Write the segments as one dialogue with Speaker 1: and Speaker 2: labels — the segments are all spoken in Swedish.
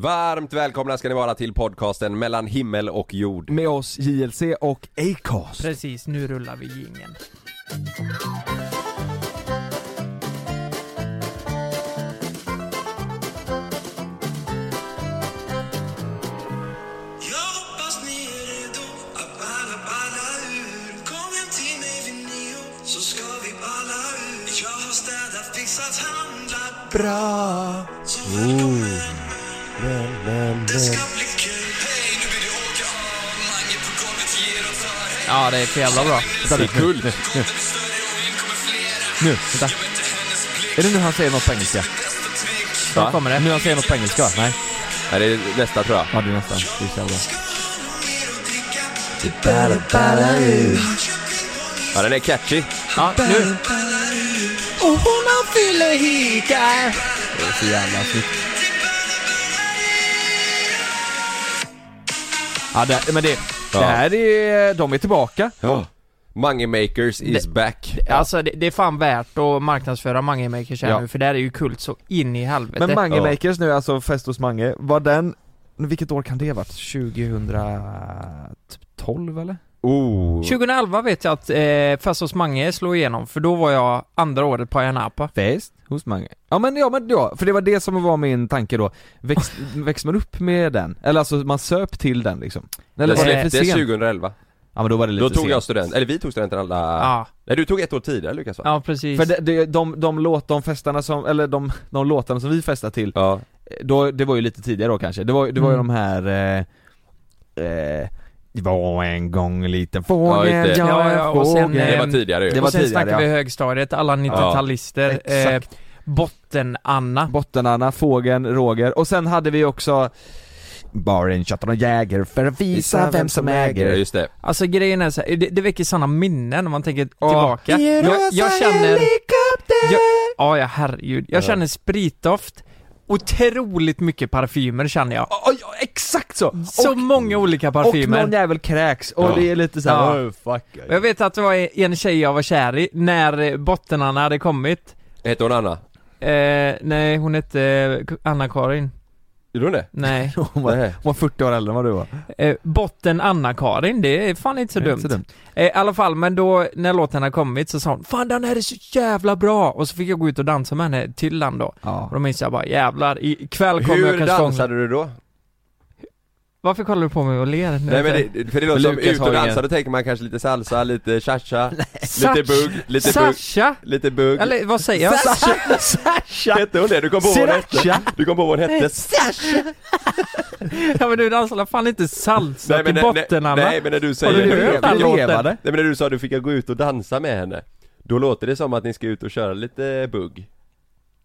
Speaker 1: Varmt välkomna ska ni vara till podcasten mellan himmel och jord.
Speaker 2: Med oss JLC och Acast.
Speaker 3: Precis, nu rullar vi
Speaker 4: handlat
Speaker 2: Bra.
Speaker 4: Så
Speaker 3: Ja, det är för jävla bra.
Speaker 2: Det är kul. Nu, nu, nu, vänta. Är det nu han säger något på engelska?
Speaker 3: Snart kommer det.
Speaker 2: Nu han säger något på engelska va? Nej.
Speaker 1: Nej, det är nästa tror jag.
Speaker 2: Ja, det är nästan. Det är så jävla bra.
Speaker 1: Ja, den är catchy.
Speaker 3: Ja, nu.
Speaker 2: Och hon har fyllehika. Det är så jävla snyggt. Ja, det, men det,
Speaker 1: Ja.
Speaker 2: det här är, de är tillbaka.
Speaker 1: Ja. Money Makers is back.
Speaker 3: Alltså det, det är fan värt att marknadsföra Mange Makers här
Speaker 2: Ja.
Speaker 3: nu, för det här är ju kult så in i helvete.
Speaker 2: Men Mange
Speaker 1: Ja.
Speaker 2: Makers nu, alltså Fest hos Mange, var den, vilket år kan det ha varit? 2012 eller?
Speaker 1: Oh.
Speaker 3: 2011 vet jag att eh, Fast hos Mange slog igenom, för då var jag andra året på Ayia Napa.
Speaker 2: Fest hos Mange. Ja men ja men ja, för det var det som var min tanke då. Växt, växte man upp med den? Eller alltså man söp till den liksom? Eller
Speaker 1: Det
Speaker 2: var det för sent?
Speaker 1: 2011.
Speaker 2: Ja men då var det lite
Speaker 1: Då tog
Speaker 2: sent.
Speaker 1: jag student, eller vi tog studenten alla...
Speaker 3: Ja,
Speaker 1: Nej du tog ett år tidigare Lukas va?
Speaker 3: ja precis.
Speaker 2: För det, det, de, de låt, de festarna som, eller de, de låtarna som vi festade till,
Speaker 1: Ja.
Speaker 2: då, det var ju lite tidigare då kanske, det var, det var ju
Speaker 3: Mm.
Speaker 2: de här eh, eh, Det var en gång en liten
Speaker 1: Ja,
Speaker 2: fågel,
Speaker 1: det.
Speaker 2: ja,
Speaker 3: Ja, ja, och sen,
Speaker 2: fågel.
Speaker 1: Det var tidigare ju.
Speaker 2: det var
Speaker 3: och sen
Speaker 2: tidigare,
Speaker 3: snackar vi
Speaker 2: ja.
Speaker 3: högstadiet, alla 90-talister, eh,
Speaker 2: Exakt.
Speaker 3: Botten-Anna.
Speaker 2: Botten-Anna, Fågeln, Roger och sen hade vi också Bara en tjattar och jäger för att visa vem som
Speaker 1: Ja
Speaker 2: äger
Speaker 1: just det.
Speaker 3: Alltså grejen är så här, det, det väcker sådana minnen när man tänker
Speaker 2: Ja.
Speaker 3: tillbaka. Jag, jag känner, ja ja herregud, jag
Speaker 1: Ja.
Speaker 3: känner spritdoft, otroligt mycket parfymer känner jag.
Speaker 2: Ja, ja, exakt så!
Speaker 3: Så
Speaker 2: och,
Speaker 3: många olika
Speaker 2: och
Speaker 3: parfymer.
Speaker 2: någon jävel kräks och
Speaker 1: Ja.
Speaker 2: det är lite såhär,
Speaker 3: Ja.
Speaker 2: oh, fuck
Speaker 3: Och jag vet att det var en tjej jag var kär i när Bottenanna hade kommit.
Speaker 1: Hette hon Anna?
Speaker 3: Eh, nej, hon hette Anna-Karin.
Speaker 1: Gjorde hon det?
Speaker 3: Nej.
Speaker 2: hon, var, hon var 40 år äldre än vad du var
Speaker 3: Eh, botten Anna-Karin, det är fan inte så
Speaker 2: Det är
Speaker 3: dumt.
Speaker 2: inte så dumt.
Speaker 3: Eh, I alla fall, men då när låten hade kommit så sa hon 'Fan den här är så jävla bra' och så fick jag gå ut och dansa med henne till den då. Och
Speaker 2: Ja.
Speaker 3: då minns jag bara 'Jävlar, ikväll kommer jag
Speaker 1: Hur
Speaker 3: kanske fånga-"
Speaker 1: dansade du då?
Speaker 3: Varför kollar du på mig och ler?
Speaker 1: Nej men det, för det låter som ut
Speaker 2: har
Speaker 1: och dansa, då tänker man kanske lite salsa, lite cha-cha, lite bugg, lite bugg,
Speaker 3: Sasha?
Speaker 1: lite bugg
Speaker 3: Eller vad säger jag?
Speaker 2: Sasha! Sasha!
Speaker 1: Hette hon det? Du kom på vad hon hette? Du kom på vad hon hette?
Speaker 3: ja men du dansar fan inte salsa till
Speaker 1: nej,
Speaker 3: botten Anna?
Speaker 1: nej men när du
Speaker 3: Har
Speaker 1: säger
Speaker 3: du hört den låten?
Speaker 1: Nej men när du sa att du fick gå ut och dansa med henne Då låter det som att ni ska ut och köra lite bugg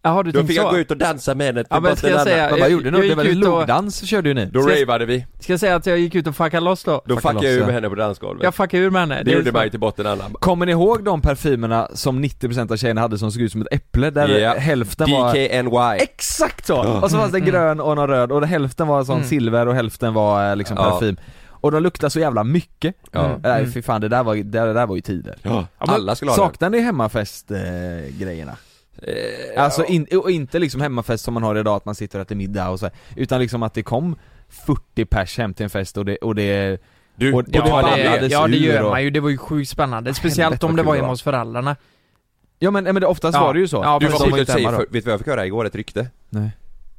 Speaker 3: Jaha du
Speaker 1: Då
Speaker 3: tänkte
Speaker 1: fick jag
Speaker 3: så?
Speaker 1: gå ut och dansa med henne
Speaker 3: Ja, men ska jag säga-.
Speaker 2: Men vad gjorde ni?
Speaker 3: jag
Speaker 2: Det
Speaker 3: gick
Speaker 2: var väl
Speaker 3: ut och-
Speaker 2: logdans körde ju ni?
Speaker 1: Då
Speaker 3: Ska jag-
Speaker 1: ravade vi,
Speaker 3: Ska jag säga att jag gick ut och fuckade loss då?
Speaker 1: då
Speaker 2: Fucka
Speaker 1: fuckade jag ur med henne på dansgolvet
Speaker 3: Jag fuckade ur med henne
Speaker 1: Det
Speaker 3: är
Speaker 1: gjorde mig till Botten Anna
Speaker 2: Kommer ni ihåg de parfymerna som 90% av tjejerna hade som såg ut som ett äpple? Där
Speaker 1: Ja.
Speaker 2: hälften var
Speaker 1: DKNY
Speaker 2: Exakt så! Och så fanns det
Speaker 3: Mm.
Speaker 2: grön och någon röd och hälften var sån
Speaker 3: Mm.
Speaker 2: silver och hälften var eh, liksom
Speaker 1: Ja.
Speaker 2: parfym Och de luktade så jävla mycket
Speaker 1: Ja,
Speaker 3: Mm.
Speaker 2: Nej fy fan, det där var, det där var ju tider
Speaker 1: ja. Alla skulle ha
Speaker 2: Saknar ni hemmafest eh, grejerna?
Speaker 1: Eh,
Speaker 2: Alltså in, och inte liksom hemmafest som man har idag, att man sitter och äter middag och så här, Utan liksom att det kom 40 pers hem till en fest och det, och det
Speaker 1: Du,
Speaker 2: och- och det
Speaker 3: Ja det,
Speaker 2: ballades
Speaker 3: ja det gör
Speaker 2: och-
Speaker 3: man ju, det var ju sjukt spännande. Speciellt om det var
Speaker 2: det
Speaker 3: hemma hos föräldrarna.
Speaker 2: Ja men, men det, oftast
Speaker 3: Ja.
Speaker 2: var det ju så
Speaker 3: Ja,
Speaker 1: Du var
Speaker 2: inte
Speaker 1: säga, för, vet du vad jag fick höra igår? Ett rykte?
Speaker 2: Nej.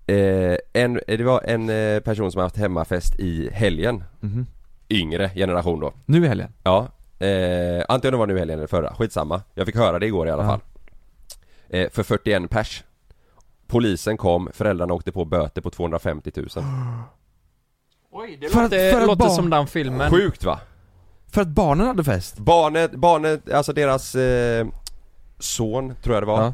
Speaker 1: Eh, en, det var en eh, person som har haft hemmafest i helgen
Speaker 2: Mhm.
Speaker 1: Yngre generation då
Speaker 2: Nu i helgen?
Speaker 1: Ja, eh, antingen det var nu i helgen eller förra, skitsamma Jag fick höra det igår i alla
Speaker 2: Ja.
Speaker 1: fall eh, För 41 pers Polisen kom, föräldrarna åkte på böter på 250 000
Speaker 3: Oj, det
Speaker 2: För att-
Speaker 3: låter,
Speaker 2: för
Speaker 3: låter
Speaker 2: barn-
Speaker 3: som den filmen.
Speaker 1: Sjukt va?
Speaker 2: För att barnen hade fest?
Speaker 1: Barnet, barnet, alltså deras eh, son tror jag det var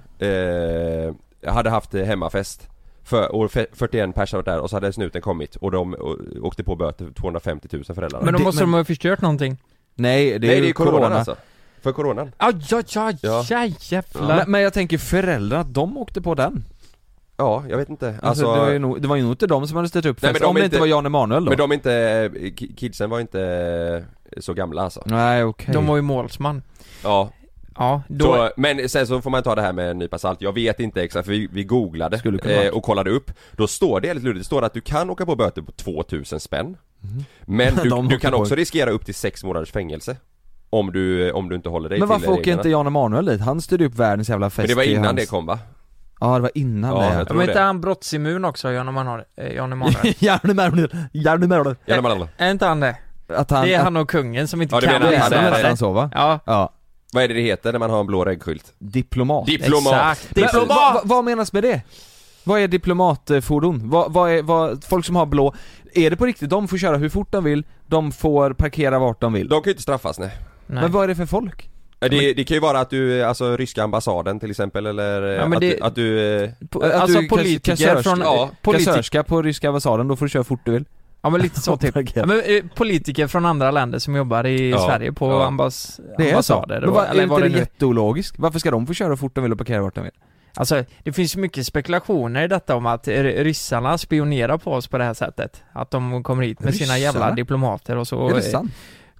Speaker 1: eh, Hade haft hemmafest för, och fe- 41 pers hade varit där och så hade snuten kommit och de och, åkte på böter för 250 000 föräldrarna
Speaker 3: Men då måste
Speaker 2: men-
Speaker 3: de ha förstört någonting.
Speaker 2: Nej, det är
Speaker 1: Nej
Speaker 2: ju
Speaker 1: det är corona, alltså För coronan
Speaker 3: Ja, ja, ja,
Speaker 1: Ja.
Speaker 3: ja jävlar.
Speaker 2: Men, men jag tänker föräldrarna, de åkte på den
Speaker 1: Ja, jag vet inte. Alltså,
Speaker 2: Alltså, det, var ju nog, det var ju nog inte de som hade ställt upp
Speaker 1: Nej,
Speaker 2: fest,
Speaker 1: men de
Speaker 2: om det inte var Jan Emanuel då
Speaker 1: men de inte, ki- kidsen var inte så gamla alltså
Speaker 2: Nej okej
Speaker 3: De var ju målsman.
Speaker 1: Ja,
Speaker 3: Ja, då...
Speaker 1: Så, men sen så får man ta det här med en nypa salt. Jag vet inte exakt för vi, vi googlade eh, och kollade upp. Då står det luddigt, det står att du kan åka på böter på 2000 spänn.
Speaker 2: Mhm.
Speaker 1: Men du, du kan också riskera upp till 6 månaders fängelse. Om du, om du inte håller dig
Speaker 2: Men
Speaker 1: till
Speaker 2: varför åker
Speaker 1: reglerna.
Speaker 2: inte Jan Emanuel dit? Han styrde upp världens jävla fest
Speaker 1: Men det var innan
Speaker 2: hans...
Speaker 1: det kom va?
Speaker 2: Ja det var innan
Speaker 1: Ja,
Speaker 2: det
Speaker 1: jag tror
Speaker 3: Men inte
Speaker 1: det.
Speaker 3: han brottsimmun också, Jan Emanuel? eh, Jan Emanuel?
Speaker 2: Jan Emanuel, Jan Emanuel
Speaker 1: men.
Speaker 3: Är inte han det?
Speaker 2: Att han...
Speaker 3: Det är han och kungen som inte
Speaker 1: Ja,
Speaker 3: kan
Speaker 2: det
Speaker 1: han
Speaker 3: läsa.
Speaker 1: är-
Speaker 2: nästan så va?
Speaker 3: Ja,
Speaker 2: Ja,
Speaker 1: Vad är det det heter när man har en blå reggskylt?
Speaker 2: diplomat
Speaker 1: Diplomat!
Speaker 3: exakt.
Speaker 2: Men,
Speaker 3: Diplomat!
Speaker 2: vad, vad, vad menas med det? Vad är diplomatfordon? Vad, vad är, vad, folk som har blå, är det på riktigt, de får köra hur fort de vill, de får parkera vart de vill?
Speaker 1: De kan ju inte straffas nej.
Speaker 3: Nej.
Speaker 2: Men vad är det för folk?
Speaker 1: Ja, Det, det kan ju vara att du, alltså ryska ambassaden till exempel eller
Speaker 3: Ja, men
Speaker 1: att,
Speaker 3: det-
Speaker 1: du, att du... eh,
Speaker 3: Po-
Speaker 2: Att
Speaker 3: alltså
Speaker 2: du
Speaker 3: politiker
Speaker 2: kassörska-
Speaker 3: från...
Speaker 1: ja,
Speaker 3: politi-
Speaker 2: Kassörska på ryska ambassaden, då får du köra fort du vill
Speaker 3: Ja men lite så typ. Ja, men, eh, politiker från andra länder som jobbar i
Speaker 1: Ja,
Speaker 3: Sverige på
Speaker 1: ja.
Speaker 3: ambass,
Speaker 2: Det är så?
Speaker 3: ambassader
Speaker 2: Men
Speaker 3: och,
Speaker 2: vad, är
Speaker 3: eller
Speaker 2: inte det,
Speaker 3: det
Speaker 2: jätteologiskt? Varför ska de få köra fort de vill och parkera vart de vill?
Speaker 3: Alltså det finns ju mycket spekulationer i detta om att ryssarna spionerar på oss på det här sättet. Att de kommer hit med sina jävla
Speaker 2: Ryssarna?
Speaker 3: diplomater och så
Speaker 2: är det
Speaker 3: eh,
Speaker 2: sant?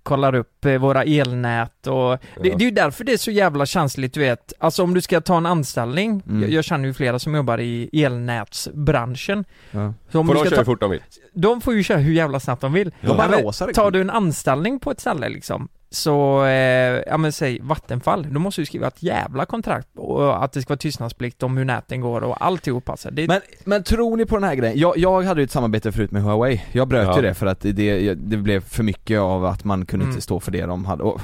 Speaker 3: Kollar upp eh, våra elnät och det,
Speaker 1: Ja.
Speaker 3: det är ju därför det är så jävla känsligt du vet. Alltså om du ska ta en anställning,
Speaker 2: Mm.
Speaker 3: jag, jag känner ju flera som jobbar i elnätsbranschen.
Speaker 2: Ja.
Speaker 3: Så om
Speaker 1: Får
Speaker 3: du
Speaker 1: de köra hur
Speaker 3: ta,
Speaker 1: fort de vill?
Speaker 3: de får ju köra hur jävla snabbt de vill.
Speaker 2: De bara låser.
Speaker 3: Tar du en anställning på ett ställe liksom Så, eh, ja men säg Vattenfall, då måste du skriva ett jävla kontrakt och att det ska vara tystnadsplikt om hur näten går och alltihop alltså. Det,
Speaker 2: Men, men tror ni på den här grejen? Jag, jag hade ju ett samarbete förut med Huawei, jag bröt
Speaker 1: Ja.
Speaker 2: ju det för att det, det blev för mycket av att man kunde
Speaker 3: Mm.
Speaker 2: inte stå för det de hade, och,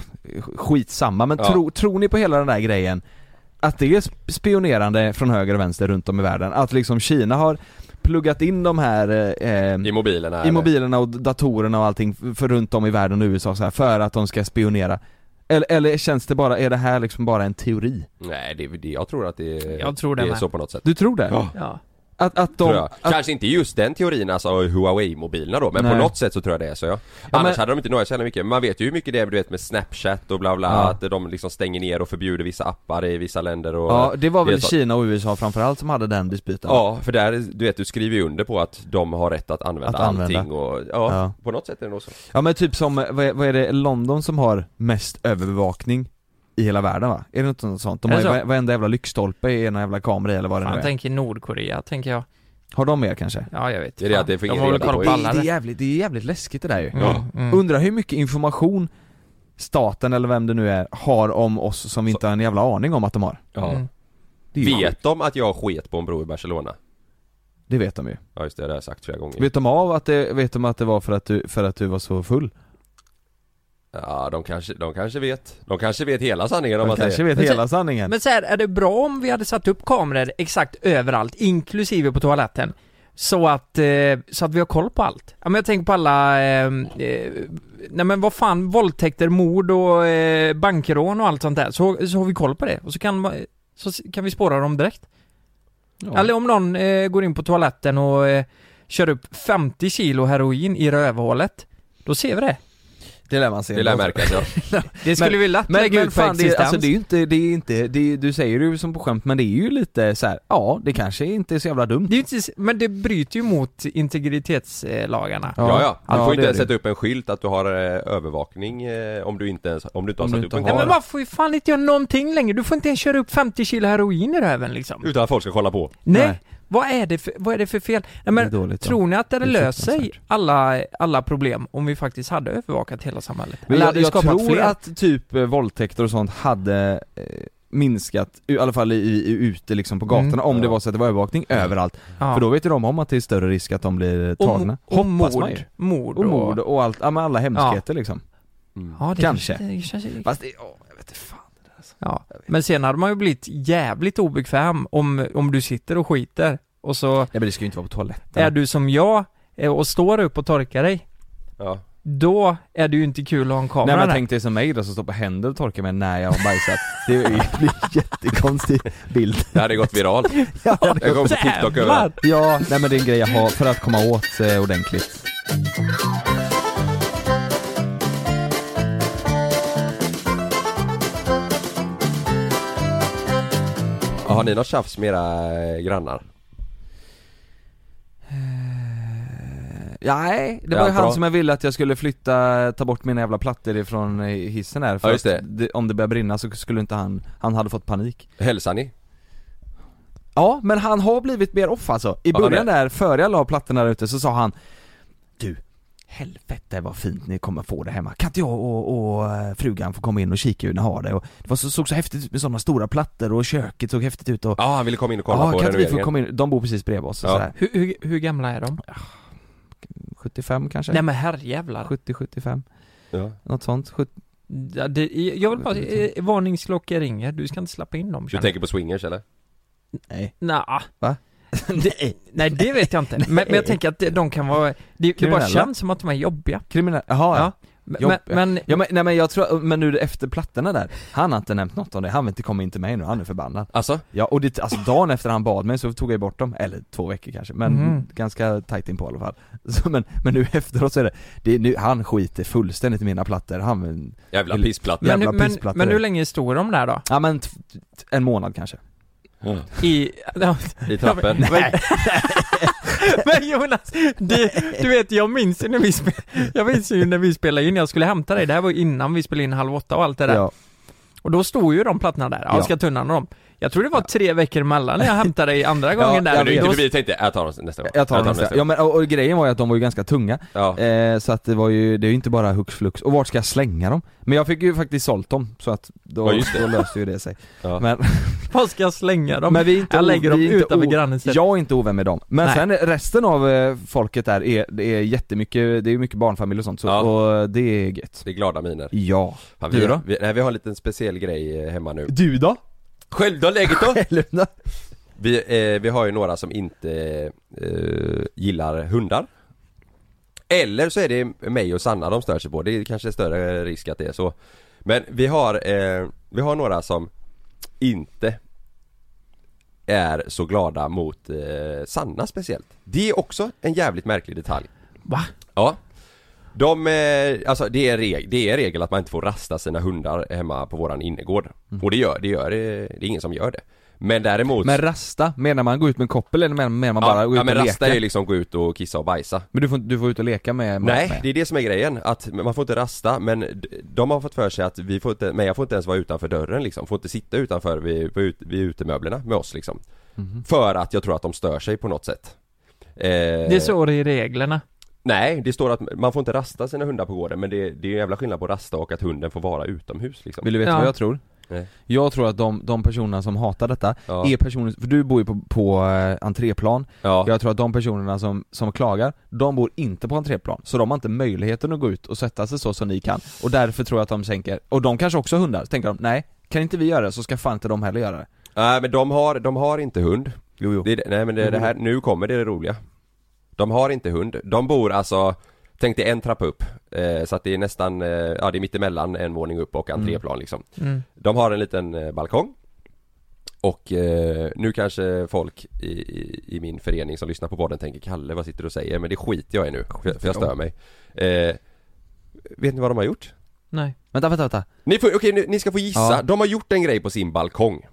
Speaker 2: skitsamma, men
Speaker 1: Ja.
Speaker 2: tro, tror ni på hela den där grejen? Att det är sp- spionerande från höger och vänster runt om i världen? Att liksom Kina har pluggat in de här eh,
Speaker 1: I mobilerna
Speaker 2: i
Speaker 1: eller?
Speaker 2: mobilerna och datorerna och allting för runt om i världen och USA så här, för att de ska spionera? Eller, eller känns det bara, är det här liksom bara en teori?
Speaker 1: Nej, det, det, jag tror att det,
Speaker 3: Jag tror det
Speaker 1: det är
Speaker 3: med.
Speaker 1: så på något sätt
Speaker 2: Du tror det?
Speaker 1: Ja.
Speaker 3: ja.
Speaker 2: Att, att de, att,
Speaker 1: Kanske inte just den teorin alltså Huawei-mobilerna då, men
Speaker 2: Nej.
Speaker 1: på något sätt så tror jag det är så ja. Annars
Speaker 2: men-
Speaker 1: hade de inte så jävla mycket, man vet ju hur mycket det är du vet med Snapchat och bla bla,
Speaker 2: Ja.
Speaker 1: att de liksom stänger ner och förbjuder vissa appar i vissa länder och
Speaker 2: ja det var väl. Kina och USA framförallt som hade den dispyten?
Speaker 1: Ja, för där, du vet du skriver ju under på att de har rätt att använda
Speaker 2: Att använda.
Speaker 1: allting och ja,
Speaker 2: Ja.
Speaker 1: på något sätt är det nog så
Speaker 2: Ja men typ som, vad är, vad är det, London som har mest övervakning i hela världen va? Är det något sånt? De har ju
Speaker 3: så?
Speaker 2: va- varenda jävla lyktstolpe i ena jävla kamera eller vad det nu är
Speaker 3: tänker Nordkorea, tänker jag.
Speaker 2: Har de mer kanske?
Speaker 3: Ja, jag vet.
Speaker 1: Det är det att det får
Speaker 3: De
Speaker 1: reda på
Speaker 2: det, är jävligt, det är jävligt läskigt det där ju
Speaker 1: Ja.
Speaker 3: Mm.
Speaker 2: Undrar hur mycket information staten eller vem det nu är har om oss som vi inte har en jävla aning om att de har
Speaker 1: Ja.
Speaker 3: Mm.
Speaker 2: sjukt.
Speaker 1: Vet de att jag sket på en bro i Barcelona?
Speaker 2: det vet de ju
Speaker 1: Ja just det, det har jag sagt flera gånger
Speaker 2: Vet de av att det, vet de att det var för att du, för att du var så full?
Speaker 1: Ja, de kanske, de kanske vet De kanske vet hela sanningen om
Speaker 2: De
Speaker 1: att
Speaker 2: kanske
Speaker 1: det
Speaker 2: vet
Speaker 3: så-
Speaker 2: hela sanningen
Speaker 3: Men så här, är det bra om vi hade satt upp kameror exakt överallt, inklusive på toaletten? Så att, eh, så att vi har koll på allt. Ja men jag tänker på alla, eh, eh, nej men vad fan, våldtäkter, mord och eh, bankrån och allt sånt där. Så, så har vi koll på det. Och så kan, så kan vi spåra dem direkt.
Speaker 2: ja.
Speaker 3: Eller om någon eh, går in på toaletten och eh, kör upp 50 kilo heroin i rövhålet. Då ser vi det.
Speaker 2: Det lär man se
Speaker 1: Det lär märkas ja
Speaker 3: Det skulle vi lätt
Speaker 2: Men,
Speaker 3: lägga
Speaker 2: men
Speaker 3: ut på
Speaker 2: fan, det,
Speaker 3: existens.
Speaker 2: alltså det är ju inte, det är inte, det är, du säger det ju som på skämt men det är ju lite så här, ja det kanske inte är så jävla dumt
Speaker 3: Det är inte, men det bryter ju mot integritetslagarna.
Speaker 2: Ja.
Speaker 1: Ja ja, du
Speaker 2: Ja,
Speaker 1: får
Speaker 2: det
Speaker 1: inte
Speaker 2: det.
Speaker 1: sätta upp en skylt att du har eh, övervakning eh, om du inte ens, om du inte har
Speaker 2: Om
Speaker 1: satt upp en kamera
Speaker 3: men man får ju fan inte göra någonting längre. Du får inte ens köra upp 50 kilo heroin i röven liksom.
Speaker 1: Utan att folk ska kolla på
Speaker 3: Nej.
Speaker 2: Nej.
Speaker 3: Vad är det för, vad är det för fel? Nej
Speaker 2: Det är
Speaker 3: men,
Speaker 2: dåligt,
Speaker 3: tror ni att det hade
Speaker 2: Det
Speaker 3: löst sig alla, alla problem om vi faktiskt hade övervakat hela samhället?
Speaker 2: Men
Speaker 3: Eller
Speaker 2: jag,
Speaker 3: hade det
Speaker 2: jag tror
Speaker 3: fler?
Speaker 2: att typ eh, våldtäkter och sånt hade eh, minskat, i alla fall i, i, ute liksom på gatorna
Speaker 3: Mm.
Speaker 2: om det
Speaker 1: Ja.
Speaker 2: var så att det var övervakning överallt.
Speaker 3: ja.
Speaker 2: För då vet ju de om att det är större risk att de blir
Speaker 3: och,
Speaker 2: tagna.
Speaker 3: och
Speaker 2: Hoppas
Speaker 3: mord,
Speaker 2: man ju.
Speaker 3: mord
Speaker 2: Och mord och allt, ja men alla hemskheter liksom.
Speaker 1: mm.
Speaker 3: Ja, det
Speaker 2: Kanske.
Speaker 3: Det känns, ju-
Speaker 2: Fast det, åh, jag vet inte fan.
Speaker 3: Ja. Men sen hade man ju blivit jävligt obekväm om, om du sitter och skiter och så
Speaker 2: Nej men det ska ju inte vara på toaletten.
Speaker 3: är du som jag eh, och står upp och torkar dig.
Speaker 1: Ja,
Speaker 3: Då är det ju inte kul att ha en kamera
Speaker 2: Nej men
Speaker 3: där.
Speaker 2: tänk dig som mig då som står på händer och torkar mig när jag har bajsat. Det är ju en jättekonstig bild.
Speaker 1: det hade gått viralt
Speaker 2: Ja,
Speaker 1: Jag kommer på TikTok över
Speaker 3: Jävlar!
Speaker 2: ja, nej men det är en grej jag har för att komma åt eh, ordentligt.
Speaker 1: Har ni något tjafs med era eh, grannar?
Speaker 2: Nej, det var ju
Speaker 1: allt
Speaker 2: han som jag ville att jag skulle flytta, ta bort mina jävla plattor ifrån eh, hissen här för
Speaker 1: Ja, det.
Speaker 2: det, om det börjar brinna så skulle inte han, han hade fått panik
Speaker 1: Hälsar ni?
Speaker 2: Ja, men han har blivit mer off alltså. I
Speaker 1: Ja,
Speaker 2: början där, före jag la plattorna där ute så sa han Du, helvete vad fint ni kommer få det hemma. Kan inte jag och, och eh, frugan få komma in och kika hur ni har det? Och det var så, såg så häftigt ut med sådana stora plattor och köket såg häftigt ut och
Speaker 1: Ja, han ville komma in och kolla
Speaker 2: Ja,
Speaker 1: på
Speaker 2: kan inte vi få komma in? De bor precis bredvid oss
Speaker 1: Ja.
Speaker 2: sådär.
Speaker 3: Hur, hur, hur gamla är de?
Speaker 2: 75 kanske?
Speaker 3: Nej men herrejävlar.
Speaker 2: 70-75,
Speaker 1: Ja.
Speaker 2: något sånt. 70,
Speaker 3: Ja, det, jag vill bara, eh, varningsklockor ringer, du ska inte släppa in dem
Speaker 1: Du tänker på swingers eller?
Speaker 2: nej.
Speaker 3: Nja.
Speaker 2: Va?
Speaker 3: det, nej det vet jag inte, men, men jag tänker att de kan vara, det, det bara
Speaker 2: Kriminella?
Speaker 3: känns som att de är jobbiga.
Speaker 2: Kriminell, jaha ja.
Speaker 3: Ja. Men, men,
Speaker 2: Ja men, nej men jag tror, men nu efter plattorna där, han har inte nämnt något om det, han vill inte komma in till mig nu, han är förbannad
Speaker 1: Alltså?
Speaker 2: Ja och det, alltså dagen efter han bad mig så tog jag bort dem, eller två veckor kanske, men
Speaker 3: Mhm.
Speaker 2: ganska tight in på i alla fall så, men, men nu efteråt så är det, det nu, han skiter fullständigt i mina plattor, han
Speaker 1: Jävla
Speaker 2: Vill-
Speaker 1: pissplattor.
Speaker 3: men,
Speaker 2: jävla
Speaker 3: men,
Speaker 2: pissplattor.
Speaker 3: men hur länge står de där då?
Speaker 2: Ja men t- t- en månad kanske
Speaker 3: I, ja,
Speaker 1: I trappen.
Speaker 3: men, men Jonas, det, du vet jag minns ju när vi spelade, jag minns ju när vi spelade in, jag skulle hämta dig, det här var innan vi spelade in Halv åtta och allt det där.
Speaker 2: Ja,
Speaker 3: Och då stod ju de plattorna där,
Speaker 2: Ja.
Speaker 3: ja. tunnan och dem. Jag tror det var tre veckor emellan när jag hämtade dig andra gången
Speaker 2: Ja,
Speaker 3: där.
Speaker 2: jag
Speaker 1: Du.
Speaker 3: Då-
Speaker 1: du, vi tänkte, jag tar dem nästa gång.
Speaker 2: jag tar dem nästa, ja
Speaker 1: gång.
Speaker 2: men och, och grejen var ju att de var ju ganska tunga,
Speaker 1: Ja.
Speaker 2: eh, så att det var ju, det är ju inte bara hux flux, och vart ska jag slänga dem? Men jag fick ju faktiskt sålt dem, så att då,
Speaker 1: Ja,
Speaker 2: då löste ju det sig
Speaker 1: Ja.
Speaker 2: Men,
Speaker 3: Vad ska jag slänga dem?
Speaker 2: men vi är inte
Speaker 3: jag lägger dem
Speaker 2: vi är inte
Speaker 3: utanför
Speaker 2: o-
Speaker 3: grannen sen.
Speaker 2: Jag är inte ovän med dem, men
Speaker 3: Nej.
Speaker 2: sen resten av eh, folket där är, det är jättemycket, det är mycket barnfamilj och sånt så,
Speaker 1: Ja.
Speaker 2: och det är gött
Speaker 1: Det är glada miner.
Speaker 2: Ja
Speaker 1: Fan,
Speaker 2: Du
Speaker 1: vi,
Speaker 2: då?
Speaker 1: Vi, nej, vi har en liten speciell grej eh, hemma nu.
Speaker 2: Du då?
Speaker 1: Själv då, läget då?
Speaker 2: Eller,
Speaker 1: Vi, eh, vi har ju några som inte eh, gillar hundar. Eller så är det mig och Sanna de stör sig på, det är kanske större risk att det är så. Men vi har, eh, vi har några som inte är så glada mot eh, Sanna speciellt. Det är också en jävligt märklig detalj.
Speaker 3: Va?
Speaker 1: Ja. De, eh, alltså det är, reg- det är regel att man inte får rasta sina hundar hemma på våran innergård. Och det gör, det gör, det det är ingen som gör det. Men däremot
Speaker 2: men rasta, menar man gå ut med koppel eller menar man bara
Speaker 1: ja,
Speaker 2: gå ut
Speaker 1: ja men
Speaker 2: och
Speaker 1: rasta
Speaker 2: leka?
Speaker 1: är ju liksom gå ut och kissa och bajsa
Speaker 2: Men du får, du får ut och leka med
Speaker 1: Nej,
Speaker 2: med.
Speaker 1: det är det som är grejen, att man får inte rasta men de har fått för sig att vi får inte, men jag får inte ens vara utanför dörren liksom, får inte sitta utanför vid, vid, vid utemöblerna med oss liksom
Speaker 2: Mhm.
Speaker 1: För att jag tror att de stör sig på något sätt eh,
Speaker 3: Det står det i reglerna.
Speaker 1: Nej, det står att man får inte rasta sina hundar på gården men det, det är en jävla skillnad på rasta och att hunden får vara utomhus liksom.
Speaker 2: Vill du veta
Speaker 3: Ja.
Speaker 2: vad jag tror?
Speaker 1: Nej.
Speaker 2: Jag tror att de, de personerna som hatar detta
Speaker 1: Ja,
Speaker 2: är personer, för du bor ju på, på eh, entréplan.
Speaker 1: Ja.
Speaker 2: Jag tror att de personerna som, som klagar, de bor inte på entréplan. Så de har inte möjligheten att gå ut och sätta sig så som ni kan. Och därför tror jag att de tänker, och de kanske också har hundar, så tänker de nej Kan inte vi göra det så ska fan inte de heller göra det.
Speaker 1: Nej men de har, de har inte hund.
Speaker 2: Jo jo.
Speaker 1: Det, Nej men det, det här, nu kommer det roliga De har inte hund, de bor alltså Tänk dig en trappa upp, eh, så att det är nästan, eh, ja det är mittemellan en våning upp och entréplan liksom
Speaker 3: Mm.
Speaker 1: De har en liten eh, balkong Och eh, nu kanske folk i, i, i min förening som lyssnar på podden tänker Kalle vad sitter du och säger? Men det skiter jag i nu, för, för jag stör mig eh, Vet ni vad de har gjort?
Speaker 3: Nej.
Speaker 2: Vänta vänta vänta
Speaker 1: Ni får, okej ni, ni ska få gissa,
Speaker 2: Ja.
Speaker 1: de har gjort en grej på sin balkong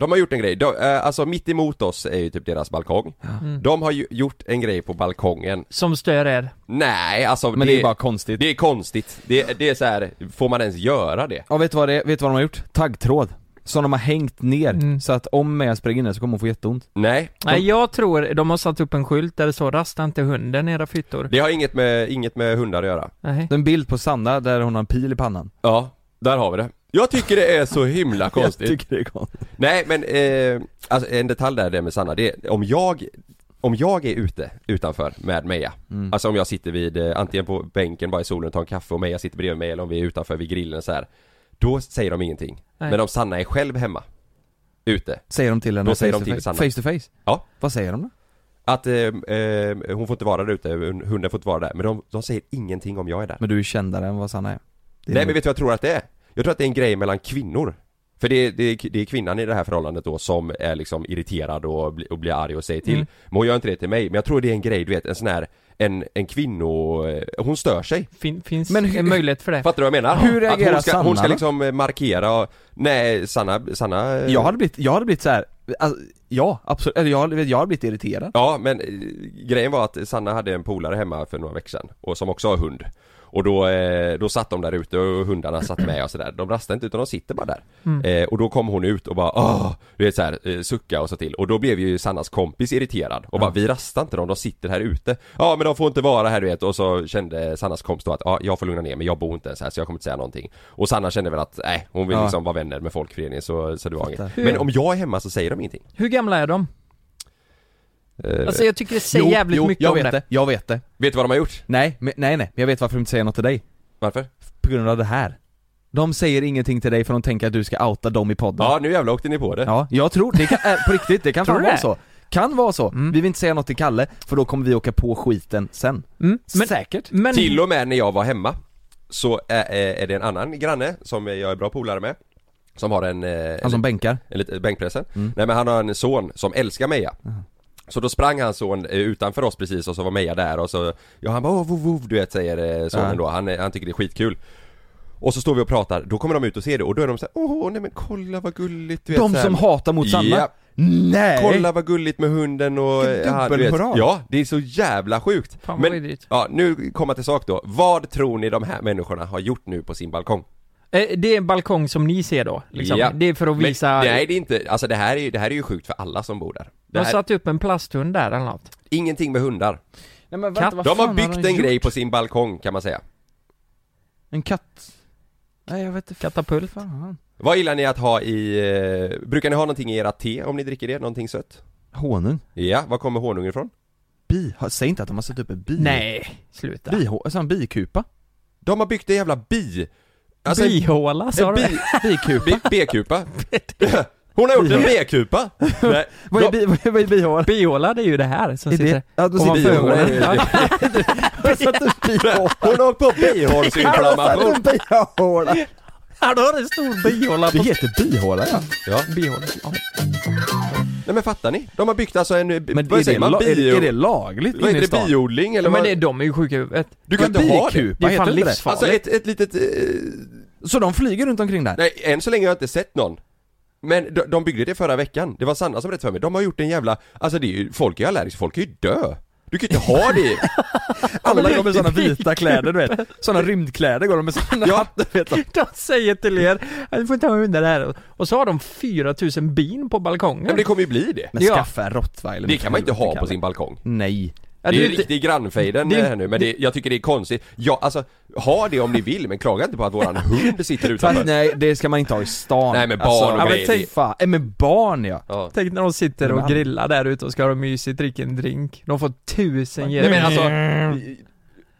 Speaker 1: De har gjort en grej, de, eh, alltså mitt emot oss är ju typ deras balkong
Speaker 3: Mm.
Speaker 1: De har ju gjort en grej på balkongen
Speaker 3: Som stör er.
Speaker 1: Nej alltså
Speaker 2: Men det är bara konstigt
Speaker 1: det är konstigt, det, det är så här, får man ens göra det?
Speaker 2: Ja vet du vad det är? Vet du vad de har gjort? Taggtråd Som de har hängt ner,
Speaker 3: Mm.
Speaker 2: så att om Meja springer in där så kommer hon få jätteont
Speaker 1: Nej,
Speaker 3: Nej jag tror de har satt upp en skylt där det står 'Rasta inte hunden era fyttor'
Speaker 1: det har inget med, inget med hundar att göra
Speaker 3: Nej.
Speaker 2: Det är en bild på Sanna där hon har en pil i pannan
Speaker 1: Ja, där har vi det Jag tycker det är så himla konstigt
Speaker 2: Jag tycker det är konstigt
Speaker 1: Nej men, eh, alltså en detalj där det med Sanna, det är om jag om jag är ute utanför med Meja,
Speaker 2: Mm.
Speaker 1: alltså om jag sitter vid, eh, antingen på bänken bara i solen och tar en kaffe och Meja sitter bredvid mig eller om vi är utanför vid grillen så här. Då säger de ingenting.
Speaker 3: Nej.
Speaker 1: Men om Sanna är själv hemma, ute,
Speaker 2: Säger de till henne
Speaker 1: Då säger
Speaker 2: face
Speaker 1: de
Speaker 2: to
Speaker 1: till
Speaker 2: face?
Speaker 1: Sanna.
Speaker 2: Face to face?
Speaker 1: Ja.
Speaker 2: Vad säger de då?
Speaker 1: att eh, eh, hon får inte vara där ute, hunden får inte vara där, men de, de säger ingenting om jag är där.
Speaker 2: Men du är kändare än vad Sanna är är
Speaker 1: Nej men vet du vad jag tror att det är? Jag tror att det är en grej mellan kvinnor För det är, det det är kvinnan i det här förhållandet då som är liksom irriterad och, bli, och blir arg och säger till
Speaker 3: Mm.
Speaker 1: Men hon gör inte det till mig, men jag tror det är en grej, du vet, en sån här En, en kvinno... eh, Hon stör sig
Speaker 3: Fin, finns
Speaker 2: Men hur-
Speaker 3: en möjlighet för det?
Speaker 1: Fattar du vad jag menar?
Speaker 2: Hur
Speaker 1: att
Speaker 2: reagerar
Speaker 1: hon ska, hon ska liksom eh, markera och, Nej, Sanna, Sanna... eh,
Speaker 2: Jag hade blivit, jag hade blivit så här. Alltså, Ja, absolut, eller jag, jag har blivit irriterad
Speaker 1: Ja men grejen var att Sanna hade en polare hemma för några veckor sedan och som också har hund och då, eh, då satt de där ute och hundarna satt med och sådär. De rastar inte utan de sitter bara där.
Speaker 3: Mm.
Speaker 1: Eh, och då kom hon ut och bara åh, du vet såhär, eh, sucka och så till. Och då blev ju Sannas kompis irriterad och bara vi rastar inte dem, de sitter här ute. Ja men de får inte vara här du vet och så kände Sannas kompis då att ja, jag får lugna ner mig, jag bor inte ens här så jag kommer inte säga någonting. Och Sanna kände väl att nej, hon vill
Speaker 2: Ja.
Speaker 1: liksom vara vänner med folkföreningen så, så det var inget. Men om jag är hemma så säger de ingenting.
Speaker 3: Hur gamla är de?
Speaker 1: Eh,
Speaker 3: Alltså jag tycker det säger jävligt
Speaker 2: jo,
Speaker 3: mycket
Speaker 2: jag
Speaker 3: om
Speaker 2: vet
Speaker 3: det.
Speaker 2: det. jag vet det
Speaker 1: Vet du vad de har gjort?
Speaker 2: Nej, men, nej nej, men jag vet varför de inte säger något till dig
Speaker 1: Varför?
Speaker 2: På grund av det här De säger ingenting till dig för de tänker att du ska outa dem i podden
Speaker 1: Ja nu jävlar åkte ni på det.
Speaker 2: Ja, jag tror, det kan, äh, på riktigt, det kan fan vara så Kan vara så,
Speaker 3: Mm.
Speaker 2: vi vill inte säga något till Kalle, för då kommer vi åka på skiten sen
Speaker 3: Mm. Men,
Speaker 2: Säkert
Speaker 3: men,
Speaker 1: Till och med när jag var hemma Så är, är det en annan granne som jag är bra polare med Som har en, eh,
Speaker 2: Han som bänkar
Speaker 1: en liten bänkpressen
Speaker 2: Mm.
Speaker 1: Nej men han har en son som älskar Meja Så då sprang hans son eh, utanför oss precis och så var Meja där och så Ja han bara åh vov, vov, du vet säger eh, sonen
Speaker 2: Ja.
Speaker 1: då, han, han tycker det är skitkul Och så står vi och pratar, då kommer de ut och ser det och då är de såhär åh nej men kolla vad gulligt du vet,
Speaker 2: De som hatar mot Sanna?
Speaker 1: Ja,
Speaker 2: Nej!
Speaker 1: kolla vad gulligt med hunden och ja,
Speaker 2: dubbelmoral.
Speaker 1: Ja, det är så jävla sjukt
Speaker 3: Fan vad
Speaker 1: Men, ja nu kommer till sak då, vad tror ni de här människorna har gjort nu på sin balkong?
Speaker 3: Eh, det är en balkong som ni ser då, liksom.
Speaker 1: Ja.
Speaker 3: Det är för att visa...
Speaker 1: Men, nej det är inte, alltså det här är ju, det här är ju sjukt för alla som bor där
Speaker 3: De har
Speaker 1: här,
Speaker 3: satt upp en plasthund där eller något.
Speaker 1: Ingenting med hundar
Speaker 2: Nej men vad
Speaker 1: De har
Speaker 2: fan
Speaker 1: byggt
Speaker 2: de
Speaker 1: en
Speaker 2: gjort?
Speaker 1: grej på sin balkong kan man säga
Speaker 2: En katt? Nej jag vet inte
Speaker 3: Katapult.
Speaker 2: fan
Speaker 1: Vad gillar ni att ha i, eh, brukar ni ha någonting i era te om ni dricker det? Någonting sött?
Speaker 2: Honung?
Speaker 1: Ja, var kommer honungen ifrån?
Speaker 2: Bi? Ha- Säg inte att de har satt upp en bi
Speaker 3: Nej, sluta.
Speaker 2: Bi, alltså en bikupa?
Speaker 1: De har byggt en jävla bi Alltså,
Speaker 3: Bihåla sa
Speaker 1: en
Speaker 3: du?
Speaker 1: bi,
Speaker 2: Bikupa?
Speaker 1: bi, B-kupa Hon har gjort en B-kupa! Nej,
Speaker 2: Vad är, bi, vad är, är bihåla?
Speaker 3: Bihåla det är ju det här som
Speaker 2: Är
Speaker 3: sitter...
Speaker 2: det? Ja, då sitter bihåla
Speaker 3: ögonen.
Speaker 2: Upp bihåla
Speaker 1: Hon har åkt på bihålsinflammation
Speaker 2: bihåla
Speaker 3: Ja, då har du en stor bihåla
Speaker 2: Det
Speaker 3: på...
Speaker 2: heter bihåla ja
Speaker 1: Ja,
Speaker 3: Bihåla. Ja.
Speaker 1: nej men fattar ni? De har byggt alltså en,
Speaker 2: Men
Speaker 1: vad
Speaker 2: är
Speaker 1: säger
Speaker 2: det,
Speaker 1: man?
Speaker 2: la, är, det-
Speaker 1: Bio,
Speaker 2: är det lagligt inne i stan?
Speaker 1: det? Biodling eller
Speaker 3: Ja, men
Speaker 1: vad?
Speaker 3: det, de är ju sjuka i huvudet.
Speaker 1: Du kan inte ha det!
Speaker 3: Det är fan
Speaker 2: det?
Speaker 3: livsfarligt.
Speaker 1: Alltså ett, ett litet, eh,
Speaker 2: Så de flyger runt omkring där?
Speaker 1: nej än så länge har jag inte sett någon Men de, de byggde det förra veckan, det var Sanna som berättade för mig, de har gjort en jävla, alltså det är ju, folk är allergiska, folk kan ju dö. Du kan ju inte ha det.
Speaker 2: Alla går med såna vita kläder du vet, såna rymdkläder går de med såna
Speaker 1: Ja.
Speaker 2: vet du.
Speaker 3: De säger till er, du får inte ha hundar här. Och så har de 4000 bin på balkongen.
Speaker 1: Men det kommer ju bli det.
Speaker 2: Men skaffa en rottweiler
Speaker 1: Det kan man inte ha på sin balkong.
Speaker 2: Nej
Speaker 3: Ja,
Speaker 1: Det är ju riktig grannfejden
Speaker 3: det-
Speaker 1: här nu, men det, jag tycker det är konstigt Ja alltså, ha det om ni vill men klaga inte på att våran hund sitter
Speaker 2: Fast
Speaker 1: utanför
Speaker 2: nej, det ska man inte ha i stan
Speaker 1: Nej, med barn
Speaker 2: alltså,
Speaker 1: och
Speaker 2: ja, men
Speaker 1: grejer.
Speaker 2: tänk fan, äh, med barn ja
Speaker 1: ja.
Speaker 3: Tänk när de sitter och
Speaker 2: Men-
Speaker 3: grillar där ute och ska ha mysigt, dricka en drink. De får tusen
Speaker 1: Nej men alltså,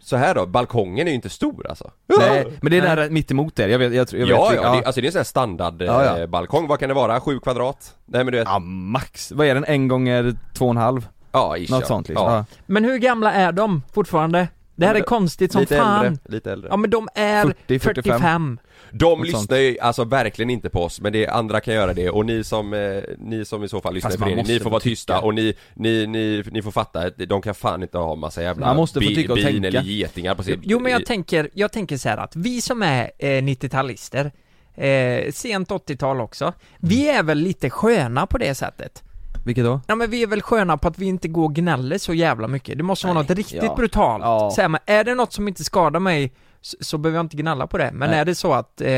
Speaker 1: så här då, balkongen är ju inte stor alltså
Speaker 2: Nej, men det är där mitt emot er, jag vet, jag, tror- jag
Speaker 1: Ja,
Speaker 2: vet
Speaker 1: ja, det, alltså det är en sån här standard
Speaker 2: Ja, ja.
Speaker 1: eh, balkong, vad kan det vara? Sju kvadrat? Nej men du vet,
Speaker 2: ja, max, vad är den? En gånger två och en halv?
Speaker 1: Ja ish,
Speaker 2: Något
Speaker 1: ja.
Speaker 2: sånt liksom
Speaker 1: ja.
Speaker 3: Men hur gamla är de fortfarande? Det här är konstigt som
Speaker 1: Lite
Speaker 3: fan.
Speaker 1: äldre, lite äldre
Speaker 3: Ja men de är
Speaker 2: 40, 45.
Speaker 3: 45.
Speaker 1: De
Speaker 2: Något
Speaker 1: lyssnar
Speaker 2: sånt.
Speaker 1: ju alltså verkligen inte på oss, men det andra kan göra det och ni som, eh, ni som i så fall lyssnar i
Speaker 2: Fast man
Speaker 1: föreningen,
Speaker 2: måste
Speaker 1: ni får
Speaker 2: få
Speaker 1: vara
Speaker 2: tycka.
Speaker 1: tysta och ni, ni, ni, ni får fatta att de kan fan inte ha massa jävla
Speaker 2: Man måste få tycka och
Speaker 1: bin
Speaker 2: tänka.
Speaker 1: eller getingar på sin
Speaker 3: Jo men jag tänker, jag tänker så här att vi som är eh, 90-talister, eh, sent 80-tal också, vi är väl lite sköna på det sättet.
Speaker 2: Vilket då?
Speaker 3: Ja men vi är väl sköna på att vi inte går och gnäller så jävla mycket. Det måste vara
Speaker 2: Nej,
Speaker 3: något riktigt
Speaker 2: ja.
Speaker 3: brutalt.
Speaker 2: Ja.
Speaker 3: Så här, men är det något som inte skadar mig så, så behöver jag inte gnälla på det. Men
Speaker 2: Nej.
Speaker 3: är det så att eh,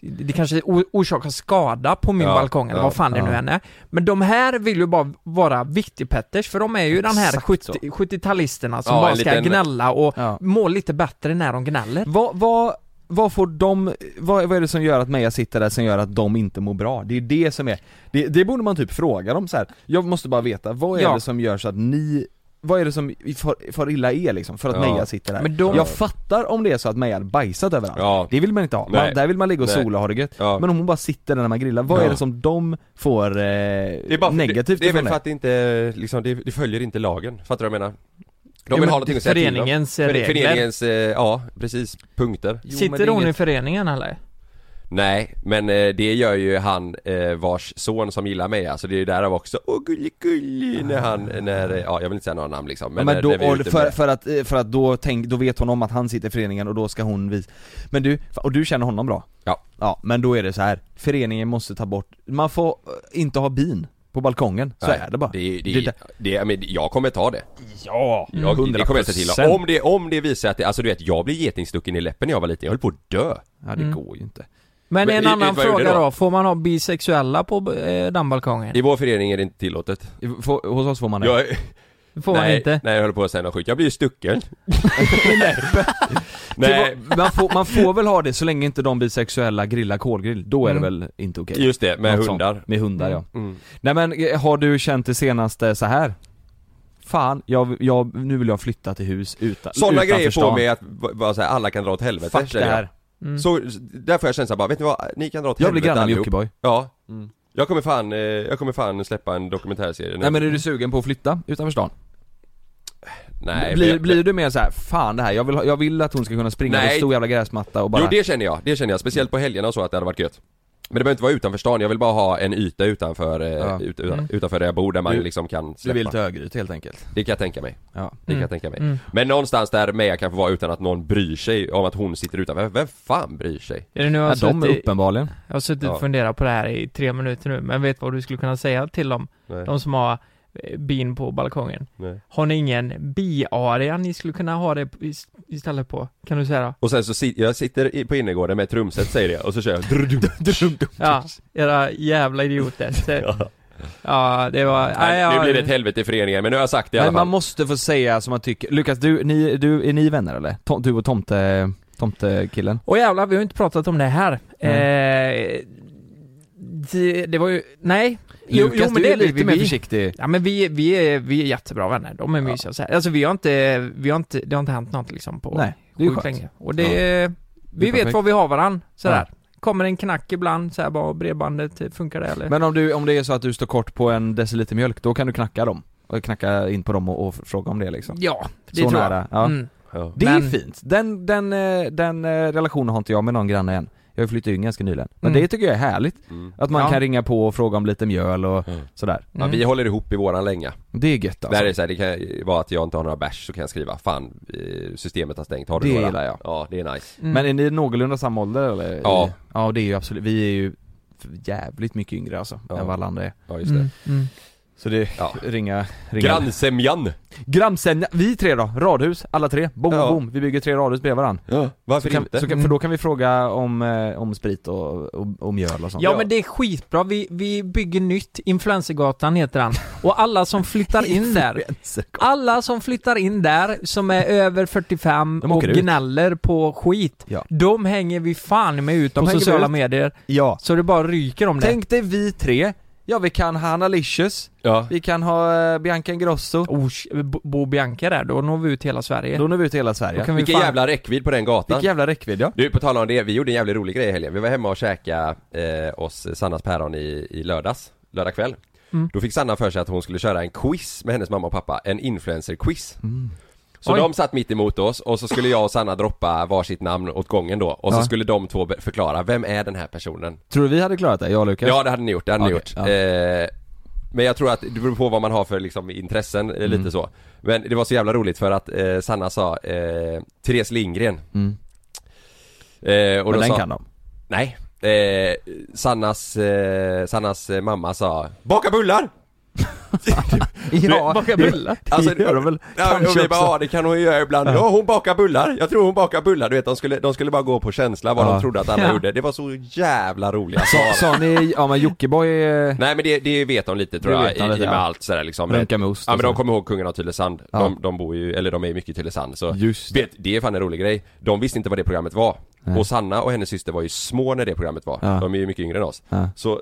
Speaker 3: det kanske orsakar skada på min
Speaker 1: Ja,
Speaker 3: balkong eller
Speaker 1: ja,
Speaker 3: vad fan det
Speaker 2: ja.
Speaker 3: nu än är. Men de här vill ju bara vara viktigpetters för de är ju den här
Speaker 2: Exakt
Speaker 3: 70 70-talisterna som bara ska
Speaker 1: liten-
Speaker 3: gnälla och må lite bättre när de gnäller.
Speaker 2: Vad, vad, vad får de, vad, vad är det som gör att Meja sitter där som gör att de inte mår bra? Det är det som är, det, det borde man typ fråga dem så här. jag måste bara veta, vad är
Speaker 3: Ja.
Speaker 2: det som gör så att ni vad är det som far illa er liksom, för att
Speaker 1: Ja.
Speaker 2: Meja sitter där?
Speaker 3: Men de-
Speaker 2: Jag fattar om det är så att Meja hade bajsat överallt,
Speaker 1: Ja.
Speaker 2: det vill man inte ha, man, där vill man ligga och
Speaker 1: Nej.
Speaker 2: sola och ha det gött
Speaker 1: Ja.
Speaker 2: Men om hon bara sitter där när man grillar, vad
Speaker 1: Ja.
Speaker 2: är det som de får eh,
Speaker 1: Det är bara för,
Speaker 2: negativt
Speaker 1: det, det är väl för att det inte, liksom, det, det följer inte lagen, fattar du vad jag menar? De vill
Speaker 3: men
Speaker 1: ha någonting att säga till om.
Speaker 3: Föreningens
Speaker 1: För-
Speaker 3: regler.
Speaker 1: Föreningens, eh, ja precis, punkter
Speaker 2: Jo,
Speaker 3: Sitter hon i
Speaker 2: inget-
Speaker 3: föreningen eller?
Speaker 1: Nej, men eh, det gör ju han eh, vars son som gillar mig, alltså det är ju därav också, åh gullig när han, när, eh, ja jag vill inte säga några namn liksom
Speaker 2: Men, men
Speaker 1: eh,
Speaker 2: då,
Speaker 1: ute
Speaker 2: för,
Speaker 1: med-
Speaker 2: för att, eh, för att då, tänk, då vet hon om att han sitter i föreningen och då ska hon visa Men du, och du känner honom bra?
Speaker 1: Ja.
Speaker 2: Ja, men då är det så här. föreningen måste ta bort, man får eh, inte ha bin på balkongen, så
Speaker 1: Nej,
Speaker 2: är det bara.
Speaker 1: Det, det,
Speaker 2: Det
Speaker 1: det, men jag kommer ta det.
Speaker 2: Ja,
Speaker 1: Jag, det kommer jag se till.
Speaker 2: 100%.
Speaker 1: Om det, om det visar att det, alltså du vet, jag blev getingstucken i läppen när jag var liten, jag höll på att dö.
Speaker 2: Ja det
Speaker 3: Mm.
Speaker 2: går ju inte.
Speaker 3: Men,
Speaker 1: Men
Speaker 3: en
Speaker 1: i-
Speaker 3: annan fråga då?
Speaker 1: då?
Speaker 3: får man ha bisexuella på eh, dammbalkongen?
Speaker 1: I vår förening är det inte tillåtet.
Speaker 2: Få- Hos oss får man det.
Speaker 1: Jag,
Speaker 3: Det får man
Speaker 1: nej,
Speaker 3: inte?
Speaker 1: nej jag höll på att säga något sjukt, jag blir ju stucken.
Speaker 2: Nej.
Speaker 1: nej,
Speaker 2: Man, får, man får väl ha det så länge inte de bisexuella grillar kolgrill, då är det
Speaker 3: Mm.
Speaker 2: väl inte okej?
Speaker 1: just det, med
Speaker 2: Något
Speaker 1: hundar.
Speaker 2: sånt. Med hundar ja.
Speaker 1: Mm.
Speaker 2: Nej men eh, har du känt det senaste så här? Fan, jag, jag, nu vill jag flytta till hus utan,
Speaker 1: Sådana grejer får mig att v- vara såhär, alla kan dra åt helvete
Speaker 2: Fuck det
Speaker 1: jag.
Speaker 2: här.
Speaker 3: Mm.
Speaker 1: Så, där får jag känslan bara, vet ni vad? Ni kan dra åt
Speaker 2: Jag blir
Speaker 1: helvete
Speaker 2: granne med. Jockiboi.
Speaker 1: Ja.
Speaker 2: Mm.
Speaker 1: Jag kommer fan, eh, jag kommer fan släppa en dokumentärserie nu.
Speaker 2: Nej men är du sugen på att flytta utanför stan?
Speaker 1: Nej,
Speaker 2: blir,
Speaker 1: men-
Speaker 2: blir du mer så här, fan det här, jag vill, jag vill att hon ska kunna springa på
Speaker 1: Nej.
Speaker 2: en stor jävla gräsmatta och bara
Speaker 1: Jo det känner jag, det känner jag. Speciellt på helgerna och så att det hade varit gött. Men det behöver inte vara utanför stan, jag vill bara ha en yta utanför, eh,
Speaker 2: Ja.
Speaker 1: ut,
Speaker 3: Mm.
Speaker 1: utanför där jag bor där man
Speaker 2: Du-
Speaker 1: liksom kan
Speaker 2: Du
Speaker 1: släppa.
Speaker 2: vill till Örgryte helt enkelt.
Speaker 1: Det kan jag tänka mig.
Speaker 2: Ja.
Speaker 1: Det kan
Speaker 3: Mm.
Speaker 1: jag tänka mig.
Speaker 3: Mm.
Speaker 1: Men någonstans där med jag kan få vara utan att någon bryr sig om att hon sitter utanför. Vem fan bryr sig?
Speaker 3: Är det nu jag, har
Speaker 2: Ja, de är
Speaker 3: suttit,
Speaker 2: uppenbarligen.
Speaker 3: jag har suttit
Speaker 1: Ja.
Speaker 3: och funderat på det här i tre minuter nu, men vet vad du skulle kunna säga till dem?
Speaker 1: Nej.
Speaker 3: De som har bin på balkongen.
Speaker 1: Nej.
Speaker 3: Har ni ingen biarea ni skulle kunna ha det ist- istället på? Kan du säga då?
Speaker 1: Och sen så sit, jag sitter på innergården med trumset säger det och så kör jag drudum.
Speaker 3: Ja, era jävla idioter. Så,
Speaker 1: Ja.
Speaker 3: ja, det var...
Speaker 1: Nej,
Speaker 3: ja,
Speaker 1: nu blir det ett helvete i föreningen men nu har jag sagt det i alla
Speaker 2: Men man
Speaker 1: fall.
Speaker 2: måste få säga som man tycker. Lukas, du, ni, du, är ni vänner eller? Tom, du och Tomte, Tomtekillen?
Speaker 3: Och jävlar, vi har inte pratat om det här.
Speaker 2: Nej.
Speaker 3: Eh, det, det var ju, nej. Jo,
Speaker 2: Lukas,
Speaker 3: jo men
Speaker 2: du
Speaker 3: det
Speaker 2: är
Speaker 3: är vi,
Speaker 2: lite mer
Speaker 3: vi,
Speaker 2: försiktig.
Speaker 3: Ja men vi, vi, är, vi är jättebra vänner, de är mysiga så här. Alltså vi har inte, vi har inte, det har inte hänt något liksom på
Speaker 2: Nej, det är ju
Speaker 3: sjukt länge. Och det,
Speaker 2: Det
Speaker 3: vi
Speaker 2: är
Speaker 3: vet var vi har varann, sådär. Kommer en knack ibland, så här bara bredbandet, funkar det eller?
Speaker 2: Men om, du, om det är så att du står kort på en deciliter mjölk, då kan du knacka dem? Och knacka in på dem och, och fråga om det liksom?
Speaker 3: ja, det
Speaker 2: Så
Speaker 3: tror
Speaker 2: nära,
Speaker 3: jag.
Speaker 2: ja.
Speaker 3: Mm.
Speaker 1: Ja.
Speaker 2: Det är
Speaker 3: Men-
Speaker 2: fint. Den, den, eh, den eh, relationen har inte jag med någon granne än. Jag har flyttat in ganska nyligen. Men
Speaker 3: Mm.
Speaker 2: det tycker jag är härligt.
Speaker 1: Mm.
Speaker 2: Att man
Speaker 3: Ja.
Speaker 2: kan ringa på och fråga om lite mjöl och
Speaker 1: Mm.
Speaker 2: sådär.
Speaker 1: Ja,
Speaker 3: Mm.
Speaker 1: vi håller ihop i våran länga.
Speaker 2: Det är gött alltså.
Speaker 1: Där är det så här, det kan vara att jag inte har några bärs så kan jag skriva Fan, eh, systemet har stängt, har du
Speaker 2: Det
Speaker 1: några?
Speaker 2: gillar jag.
Speaker 1: Ja, det är nice.
Speaker 3: Mm.
Speaker 2: Men är ni någorlunda samma ålder eller?
Speaker 1: Ja.
Speaker 2: Ja det är ju absolut, vi är ju jävligt mycket yngre alltså,
Speaker 1: Ja.
Speaker 2: än vad alla andra är.
Speaker 1: Ja, just det.
Speaker 3: Mm. Mm.
Speaker 2: Så det,
Speaker 1: Ja.
Speaker 2: ringa, ringa
Speaker 1: Grannsämjan!
Speaker 2: Grannsämja, vi tre då, radhus, alla tre, boom
Speaker 1: Ja.
Speaker 2: boom, vi bygger tre radhus bredvid varandra.
Speaker 1: Ja, varför
Speaker 2: Så kan,
Speaker 1: inte?
Speaker 2: så kan, för då kan vi fråga om, eh, om sprit och, och, och mjöl och sånt.
Speaker 3: Ja, men det är skitbra, vi, vi bygger nytt, Influencergatan heter han. Och alla som flyttar in där, alla som flyttar in där, som är över 45
Speaker 2: De
Speaker 3: och
Speaker 2: ut.
Speaker 3: gnäller på skit,
Speaker 2: Ja.
Speaker 3: de hänger vi fan med ut
Speaker 2: De
Speaker 3: på sociala
Speaker 2: ut.
Speaker 3: medier,
Speaker 2: Ja.
Speaker 3: så det bara ryker om det.
Speaker 2: Tänk dig vi tre, ja vi kan ha Hanna Licious,
Speaker 1: Ja.
Speaker 2: vi kan ha eh, Bianca Ingrosso,
Speaker 3: Oh, Bo- Bianca där, då når vi ut hela Sverige.
Speaker 2: då når vi ut hela Sverige.
Speaker 3: kan vi
Speaker 1: Vilken
Speaker 3: fan...
Speaker 1: jävla räckvidd på den gatan.
Speaker 2: Vilken jävla räckvidd ja.
Speaker 1: Du, på tal om det, vi gjorde en jävligt rolig grej i helgen. Vi var hemma och käkade eh, oss Sannas päron i, i lördags, lördag kväll.
Speaker 3: Mm.
Speaker 1: Då fick Sanna för sig att hon skulle köra en quiz med hennes mamma och pappa, en influencer-quiz.
Speaker 2: Mm.
Speaker 1: Så
Speaker 3: Oj.
Speaker 1: de satt mitt emot oss och så skulle jag och Sanna droppa varsitt namn åt gången då och så
Speaker 2: Ja.
Speaker 1: skulle de två förklara, vem är den här personen?
Speaker 2: Tror du vi hade klarat det, jag och Lukas?
Speaker 1: Ja det hade ni gjort, det hade ni
Speaker 2: Okej,
Speaker 1: gjort.
Speaker 2: ja.
Speaker 1: Eh, men jag tror att det beror på vad man har för liksom intressen, eh, lite
Speaker 2: Mm.
Speaker 1: så. Men det var så jävla roligt för att eh, Sanna sa eh, Therese Lindgren.
Speaker 2: Mm.
Speaker 1: Eh, och
Speaker 2: Men den
Speaker 1: sa,
Speaker 2: kan de.
Speaker 1: Nej. Eh, Sannas, eh, Sannas mamma sa Baka bullar!
Speaker 2: Ja,
Speaker 3: Baka
Speaker 2: det-
Speaker 3: bullar.
Speaker 1: Alltså,
Speaker 2: det gör de väl
Speaker 1: Ja, och vi bara, ja det kan hon ju göra ibland.
Speaker 2: Ja.
Speaker 1: Ja hon bakar bullar. Jag tror hon bakar bullar. Du vet de skulle, de skulle bara gå på känsla vad
Speaker 2: Ja.
Speaker 1: de trodde att alla
Speaker 3: Ja.
Speaker 1: gjorde. Det var så jävla roliga svar.
Speaker 2: sa ni, ja men Jockiboi eh,
Speaker 1: Nej men det, det vet de lite tror jag,
Speaker 2: de
Speaker 1: i,
Speaker 2: lite,
Speaker 1: i med allt sådär liksom.
Speaker 2: runkar med ost
Speaker 1: Ja men de kommer ihåg kungen av Tylösand. De, de bor ju, eller de är mycket i Tylösand så
Speaker 2: Just det.
Speaker 1: vet, det är fan en rolig grej. De visste inte vad det programmet var.
Speaker 2: Nej.
Speaker 1: Och Sanna och hennes syster var ju små när det programmet var.
Speaker 2: Ja.
Speaker 1: De är ju mycket yngre än oss.
Speaker 2: Ja.
Speaker 1: Så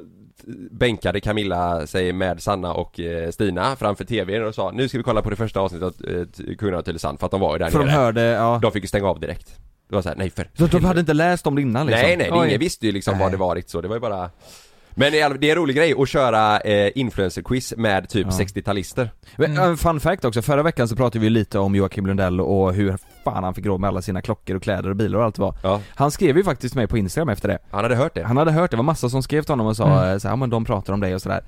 Speaker 1: bänkade Camilla sig med Sanna och eh, Stina framför TVn och sa nu ska vi kolla på det första avsnittet av eh, Kungen av Tylösand för att de var ju där
Speaker 2: För de
Speaker 1: nere.
Speaker 2: hörde, ja.
Speaker 1: De fick ju stänga av direkt. Det var såhär, nej för
Speaker 2: Så de hade inte läst om det innan liksom?
Speaker 1: Nej nej, ingen visste ju liksom vad det varit så, det var ju bara Men det är det är en rolig grej att köra eh, influencer-quiz med typ
Speaker 2: Ja.
Speaker 1: 60-talister
Speaker 2: Men,
Speaker 3: Mm.
Speaker 2: äh, Fun fact också, förra veckan så pratade vi lite om Joakim Lundell och hur fan han fick råd med alla sina klockor och kläder och bilar och allt det var.
Speaker 1: Ja,
Speaker 2: Han skrev ju faktiskt mig på Instagram efter det.
Speaker 1: han hade hört det
Speaker 2: Han hade hört, det var massa som skrev till honom och sa
Speaker 3: Mm.
Speaker 2: mm. så här, ja men de pratar om dig och sådär.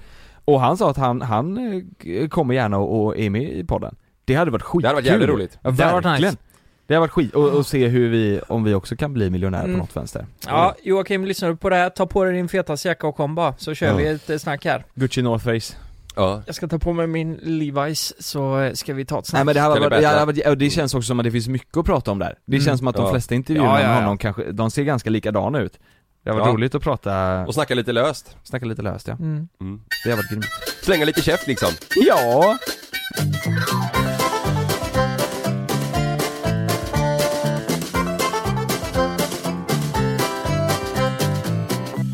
Speaker 2: Och han sa att han, han eh, kommer gärna och, är med i podden. Det hade varit skitkul.
Speaker 1: Det hade varit jävligt roligt.
Speaker 2: Ja,
Speaker 3: Det hade varit
Speaker 2: verkligen.
Speaker 3: nice.
Speaker 2: Det har varit skit, och, och se hur vi, om vi också kan bli miljonärer
Speaker 3: Mm.
Speaker 2: på något vänster.
Speaker 3: Ja, Joakim, lyssnar du på det här? Ta på dig din fetaste jacka och kom bara, så kör
Speaker 2: Ja.
Speaker 3: vi ett eh, snack här.
Speaker 2: Gucci North Face.
Speaker 1: Ja.
Speaker 3: Jag ska ta på mig min Levi's så eh, ska vi ta ett snack.
Speaker 2: Nej men det här var,
Speaker 1: det
Speaker 2: här var, och det känns också som att det finns mycket att prata om där. Det
Speaker 3: Mm.
Speaker 2: känns som att de
Speaker 1: Ja.
Speaker 2: flesta intervjuerna
Speaker 3: Ja, ja,
Speaker 2: med honom kanske, de ser ganska likadana ut. Det har varit
Speaker 1: Ja.
Speaker 2: roligt att prata,
Speaker 1: Och snacka lite löst.
Speaker 2: snacka lite löst ja.
Speaker 3: Mm.
Speaker 1: Mm.
Speaker 2: Det har varit grymt.
Speaker 1: Slänga lite käft liksom.
Speaker 2: Ja!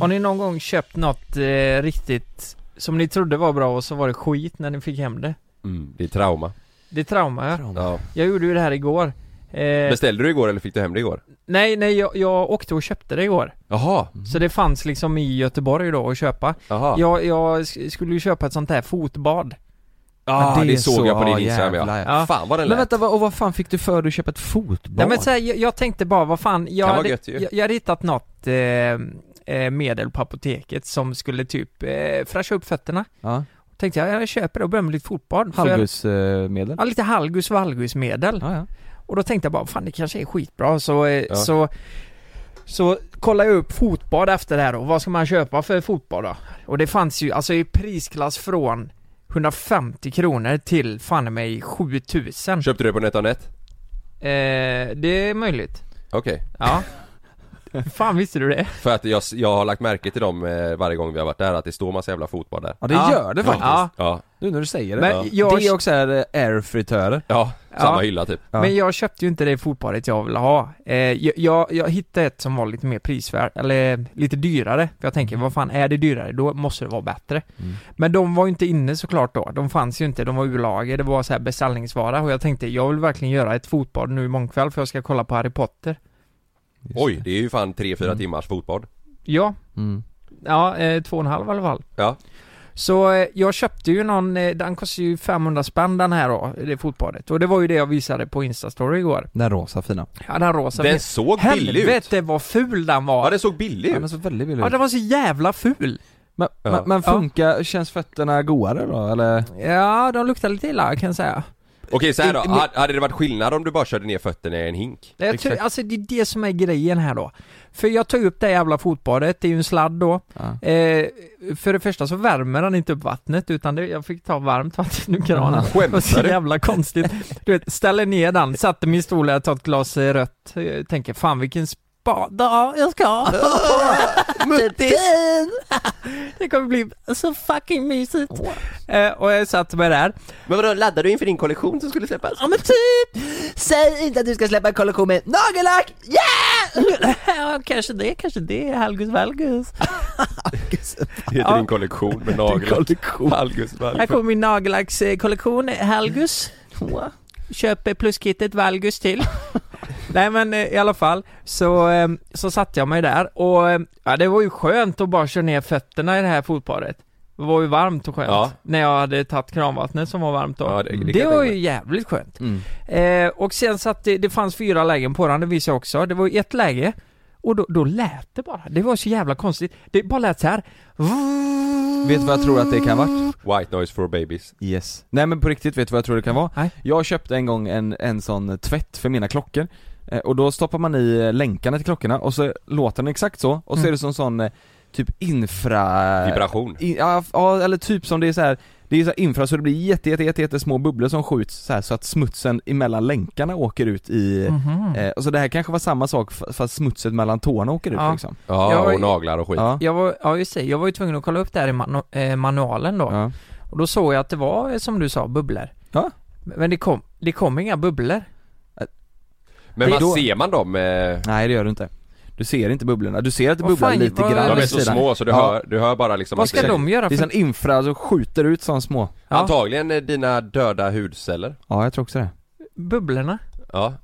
Speaker 3: Har ni någon gång köpt något eh, riktigt som ni trodde var bra och så var det skit när ni fick hem det?
Speaker 1: Mm. Det är trauma.
Speaker 3: Det är trauma ja.
Speaker 1: Ja.
Speaker 3: Jag gjorde ju det här igår. Eh,
Speaker 1: Beställde du igår eller fick du hem det igår?
Speaker 3: nej, nej jag, jag åkte och köpte det igår.
Speaker 1: Jaha,
Speaker 3: Så det fanns liksom i Göteborg då att köpa.
Speaker 1: jaha.
Speaker 3: Jag, jag sk- skulle ju köpa ett sånt här fotbad.
Speaker 1: Ja,
Speaker 2: Men
Speaker 1: det,
Speaker 2: är
Speaker 1: såg
Speaker 2: så-
Speaker 1: jag på din Instagram ja.
Speaker 3: ja.
Speaker 1: Fan vad den
Speaker 2: Men
Speaker 1: lät.
Speaker 2: vänta, vad, och vad fan fick du för dig att köpa ett fotbad?
Speaker 3: Nej men så här, jag, jag tänkte bara, vad fan, jag,
Speaker 1: vara
Speaker 3: hade,
Speaker 1: gött ju.
Speaker 3: jag, jag hade hittat något eh, medel på apoteket som skulle typ eh, fräscha upp fötterna.
Speaker 2: Ja,
Speaker 3: Tänkte jag, jag köper det och börjar med lite fotbad.
Speaker 2: halvgudsmedel?
Speaker 3: Ja, lite halgus valgusmedel.
Speaker 2: Ja, ja.
Speaker 3: Och då tänkte jag bara, fan det kanske är skitbra. Så, eh,
Speaker 1: Ja.
Speaker 3: så, så kollade jag upp fotbad efter det här och vad ska man köpa för fotbad då? Och det fanns ju, alltså i prisklass från 150 kronor till fan mig 7000.
Speaker 1: Köpte du det på NetOnNet?
Speaker 3: Eh, det är möjligt.
Speaker 1: Okej.
Speaker 3: Ja. Fan visste du det?
Speaker 1: För att jag, jag har lagt märke till dem eh, varje gång vi har varit där, att det står massa jävla fotbad där.
Speaker 2: Ja det
Speaker 3: Ja.
Speaker 2: gör det faktiskt.
Speaker 3: Ja.
Speaker 1: Ja,
Speaker 2: Nu när du säger det.
Speaker 3: Men
Speaker 1: Ja.
Speaker 3: jag,
Speaker 2: Det är också här eh, airfritörer.
Speaker 1: ja,
Speaker 3: Ja.
Speaker 1: samma hylla typ.
Speaker 2: Ja.
Speaker 3: Men jag köpte ju inte det fotbadet jag ville ha. Eh, jag, jag, jag hittade ett som var lite mer prisvärt, eller lite dyrare. För jag tänker, vad fan är det dyrare? Då måste det vara bättre.
Speaker 2: Mm.
Speaker 3: Men de var ju inte inne såklart då. De fanns ju inte, de var ur lager. Det var så här beställningsvara. Och jag tänkte, jag vill verkligen göra ett fotbad nu imorgon kväll för jag ska kolla på Harry Potter.
Speaker 2: Just
Speaker 1: Oj,
Speaker 2: det.
Speaker 1: det är ju fan 3-4
Speaker 2: Mm.
Speaker 1: timmars fotbad.
Speaker 3: Ja,
Speaker 2: Mm.
Speaker 3: ja, eh, två och en halv i alla fall.
Speaker 1: Ja.
Speaker 3: Så eh, jag köpte ju någon, eh, den kostade ju 500 spänn den här då, det fotbadet. Och det var ju det jag visade på Instastory igår.
Speaker 2: Den rosa fina.
Speaker 3: Ja, den rosa.
Speaker 1: Den såg billig ut.
Speaker 3: Helvete vad ful den var!
Speaker 1: Ja, den såg billig
Speaker 2: Ja,
Speaker 1: ut.
Speaker 2: den såg väldigt billig
Speaker 3: Ja,
Speaker 2: ut.
Speaker 3: den var så jävla ful!
Speaker 2: Men,
Speaker 1: Ja.
Speaker 2: men, men funkar, känns fötterna godare då eller?
Speaker 3: Ja, de luktar lite illa kan jag säga.
Speaker 1: Okej så här då,
Speaker 3: men-
Speaker 1: hade det varit skillnad om du bara körde ner fötterna i en hink?
Speaker 3: Jag tror, alltså det är det som är grejen här då. För jag tog upp det jävla fotbadet, det är ju en sladd då.
Speaker 2: Ja.
Speaker 3: Eh, för det första så värmer den inte upp vattnet utan det, jag fick ta varmt vatten ur kranen. Så
Speaker 1: Skämtar du?
Speaker 3: jävla konstigt. Du vet, ställer ner den, satte min stol och jag tar ett glas eh, rött. Eh, Tänker fan vilken spada jag ska ha. Muttis. Det kommer bli så fucking mysigt. Eh, och jag satte mig där.
Speaker 1: Men vadå, laddar du inför din kollektion som skulle släppas?
Speaker 3: Ja men typ! Säg inte att du ska släppa en kollektion med nagellack, yeah! ja, kanske det, kanske det, Halgus Valgus.
Speaker 1: Heter
Speaker 3: Ja.
Speaker 1: din kollektion med nagellack? Halgus
Speaker 3: Här kommer min nagellackskollektion, Halgus. Köp eh, pluskittet Valgus till. Nej men eh, i alla fall, så, eh, så satte jag mig där och eh, ja, det var ju skönt att bara köra ner fötterna i det här fotbadet. Det var ju varmt och skönt.
Speaker 1: Ja.
Speaker 3: När jag hade tagit kranvattnet som var varmt då.
Speaker 1: Ja, det- det
Speaker 3: det var ju jävligt skönt.
Speaker 2: Mm.
Speaker 3: Eh, och sen så att det, det fanns fyra lägen på den, det visade jag också. Det var ju ett läge och då, då lät det bara. Det var så jävla konstigt. Det bara lät så här.
Speaker 2: Vet du vad jag tror att det kan vara?
Speaker 1: White noise for babies.
Speaker 2: Yes. Nej men på riktigt, vet du vad jag tror det kan vara?
Speaker 3: Nej.
Speaker 2: Jag köpte en gång en, en sån tvätt för mina klockor Och då stoppar man i eh, länkarna till klockorna och så låter den exakt så och så
Speaker 3: Mm.
Speaker 2: är det som sån eh, typ infra...
Speaker 1: Vibration.
Speaker 2: I, ja, ja, eller typ som det är så här. Det är så här infra så det blir jätte, jätte, jätte, jätte små bubblor som skjuts så, här, så att smutsen emellan länkarna åker ut i
Speaker 3: Mhm.
Speaker 2: eh, och så det här kanske var samma sak fast smutset mellan tårna åker ut
Speaker 3: Ja.
Speaker 2: liksom
Speaker 1: Ja,
Speaker 3: var-
Speaker 1: och naglar och skit.
Speaker 2: Ja,
Speaker 3: Jag var, ja just det, jag var ju tvungen att kolla upp det här i manu, eh, manualen då.
Speaker 2: ja.
Speaker 3: Och då såg jag att det var, eh, som du sa, bubblor.
Speaker 2: Ja.
Speaker 3: Men det kom, det kom inga bubblor.
Speaker 1: Men man
Speaker 2: då.
Speaker 1: ser man dem eh,
Speaker 2: Nej det gör du inte Du ser inte bubblorna, du ser att det bubblar
Speaker 3: fan,
Speaker 2: lite
Speaker 3: vad-
Speaker 2: grann
Speaker 1: De är så
Speaker 2: sidan.
Speaker 1: små så du,
Speaker 2: Ja.
Speaker 1: hör, du hör bara liksom
Speaker 3: Vad ska
Speaker 1: det-
Speaker 3: de göra
Speaker 2: Det är
Speaker 3: för...
Speaker 2: sån infra som skjuter ut som små
Speaker 3: Ja,
Speaker 1: Antagligen eh, dina döda hudceller
Speaker 2: Ja jag tror också det
Speaker 3: bubblorna?
Speaker 1: Ja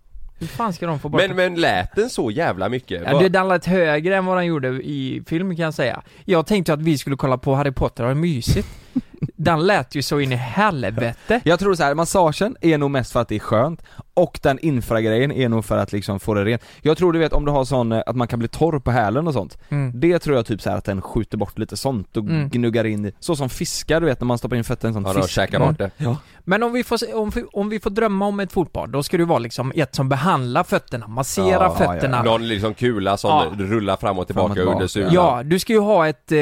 Speaker 3: Hur fan ska de få bort
Speaker 1: Men, men lät den så jävla mycket?
Speaker 3: Ja, det den lät högre än vad den gjorde i film kan jag säga. Jag tänkte att vi skulle kolla på Harry Potter och ha mysigt. den lät ju så in i helvete.
Speaker 2: Jag tror så här, massagen är nog mest för att det är skönt och den infragrejen är nog för att liksom få det rent. Jag tror du vet om du har sån, eh, att man kan bli torr på hälen och sånt.
Speaker 3: Mm.
Speaker 2: Det tror jag typ så här att den skjuter bort lite sånt och
Speaker 3: Mm.
Speaker 2: gnuggar in i, så som fiskar du vet när man stoppar in fötterna i en
Speaker 1: Ja,
Speaker 2: sån
Speaker 1: de
Speaker 2: fisk.
Speaker 1: käkar bort det
Speaker 2: Ja.
Speaker 3: Men om vi, får, om, vi, om vi får drömma om ett fotbad, då ska det vara liksom ett som behandlar fötterna, masserar
Speaker 2: Ja, ja,
Speaker 3: fötterna.
Speaker 1: Någon liksom kula som
Speaker 3: Ja.
Speaker 1: rullar fram och tillbaka
Speaker 2: Fram och tillbaka.
Speaker 1: under sulan
Speaker 3: Ja, du ska ju ha ett eh,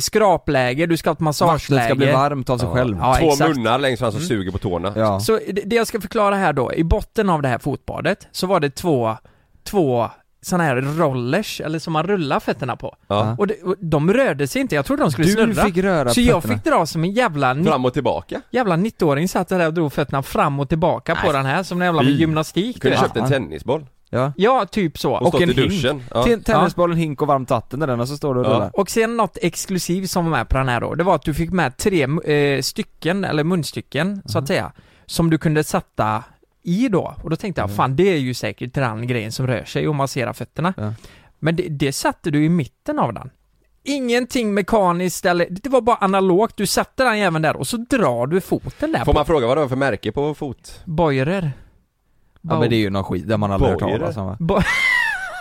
Speaker 3: skrapläge, du ska ha ett
Speaker 2: Vattnet ska
Speaker 3: massageläge.
Speaker 2: ska bli varmt av sig
Speaker 1: Ja.
Speaker 2: själv.
Speaker 3: Ja,
Speaker 1: Två
Speaker 3: exakt.
Speaker 1: munnar längst fram som
Speaker 3: Mm.
Speaker 1: suger på tårna.
Speaker 2: Ja.
Speaker 3: Så det det jag ska förklara här då, i botten av det här fotbadet så var det två, två sådana här rollers, eller som man rullar fötterna på.
Speaker 1: Ja.
Speaker 3: Och, det, och de rörde sig inte, jag trodde de skulle
Speaker 2: Du
Speaker 3: snurra.
Speaker 2: fick röra
Speaker 3: så jag
Speaker 2: fötterna.
Speaker 3: fick dra som en jävla,
Speaker 1: Fram och tillbaka.
Speaker 3: jävla 90-åring satt där och drog fötterna fram och tillbaka på
Speaker 1: Nej.
Speaker 3: den här som en jävla med
Speaker 1: Fy.
Speaker 3: gymnastik du
Speaker 1: Kunde köpt en tennisboll
Speaker 2: Ja.
Speaker 3: Ja, typ så.
Speaker 1: och,
Speaker 3: Och,
Speaker 2: en
Speaker 1: i
Speaker 2: hink.
Speaker 1: duschen. Ja.
Speaker 2: Ten- Tennisbollen, hink och varmt vatten i den och så står du och
Speaker 1: Ja.
Speaker 2: rullar.
Speaker 3: och sen något exklusivt som var med på den här då, det var att du fick med tre eh, stycken, eller munstycken så att säga, som du kunde sätta i då. Och då tänkte jag,
Speaker 2: Mm.
Speaker 3: fan det är ju säkert den grejen som rör sig och masserar fötterna.
Speaker 2: Ja.
Speaker 3: Men det, det satte du i mitten av den. Ingenting mekaniskt eller, det var bara analogt, du satte den jäveln där och så drar du foten där
Speaker 1: Får
Speaker 3: på
Speaker 1: man fråga vad det var för märke på fot?
Speaker 3: Boirer.
Speaker 2: Ja men det är ju någon skit, har man aldrig hört
Speaker 1: Bojer.
Speaker 2: talas om va?
Speaker 3: Bo-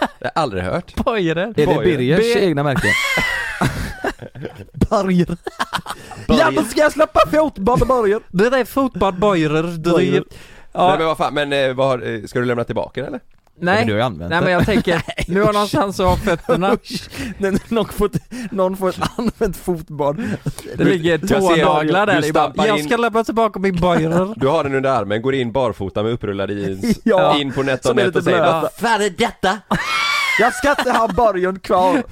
Speaker 1: Det har jag aldrig hört.
Speaker 3: Boirer.
Speaker 2: Är det. Birgers
Speaker 3: Be-
Speaker 2: egna märke? Borger. Ja men ska jag släppa fotboll Borger?
Speaker 3: Det där är fotball Boirer, är...
Speaker 1: Nej
Speaker 3: Ja,
Speaker 1: men vad fan, men eh, vad har, eh, ska du lämna tillbaka den eller?
Speaker 2: Ja, men
Speaker 3: nej.
Speaker 2: du har ju använt
Speaker 3: Nej men jag tänker, nu har någonstans av fötterna,
Speaker 2: Usch, när någon får ett, någon får ett använt fotbad.
Speaker 3: det ligger tånaglar där i bara, jag ska lämna tillbaka min Boirer.
Speaker 1: Du har den under armen, går in barfota med upprullad jeans,
Speaker 2: Ja,
Speaker 1: in på NetOnNet och säger. Vad fan är detta?
Speaker 2: Jag ska inte ha borgen kvar.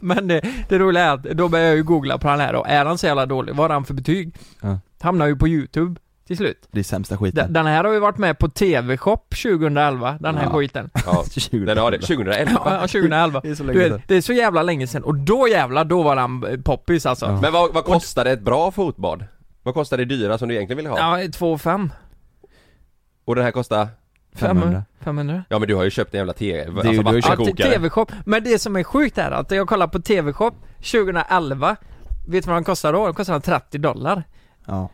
Speaker 3: Men det, det roliga är att då börjar jag ju googla på den här och är han så jävla dålig, vad har han för betyg?
Speaker 2: Ja.
Speaker 3: Hamnar ju på youtube till slut.
Speaker 2: Det är sämsta
Speaker 3: Den,
Speaker 2: skiten.
Speaker 3: den här har ju varit med på TV-shop 2011, den här
Speaker 2: Ja.
Speaker 3: skiten.
Speaker 1: Ja, den har det, 2011
Speaker 3: Ja, 2011.
Speaker 2: Det är så
Speaker 3: Du
Speaker 2: länge
Speaker 3: vet,
Speaker 2: sedan.
Speaker 3: det är så jävla länge sedan och då jävlar, då var han eh, poppis alltså.
Speaker 2: Ja.
Speaker 3: Ja,
Speaker 1: Men vad, vad kostar ett bra fotbad? Vad kostar det dyra som du egentligen vill ha?
Speaker 3: 2 5
Speaker 1: Och den här kostar?
Speaker 2: 500.
Speaker 3: 500.
Speaker 1: Ja men du har ju köpt en jävla TV, alltså
Speaker 2: du
Speaker 3: Ja,
Speaker 1: vattenkokare
Speaker 3: TV-shop. Men det som är sjukt är att jag kollar på TV-shop 2011 Vet du vad den kostar då? Den kostar 30 dollar
Speaker 2: Ja.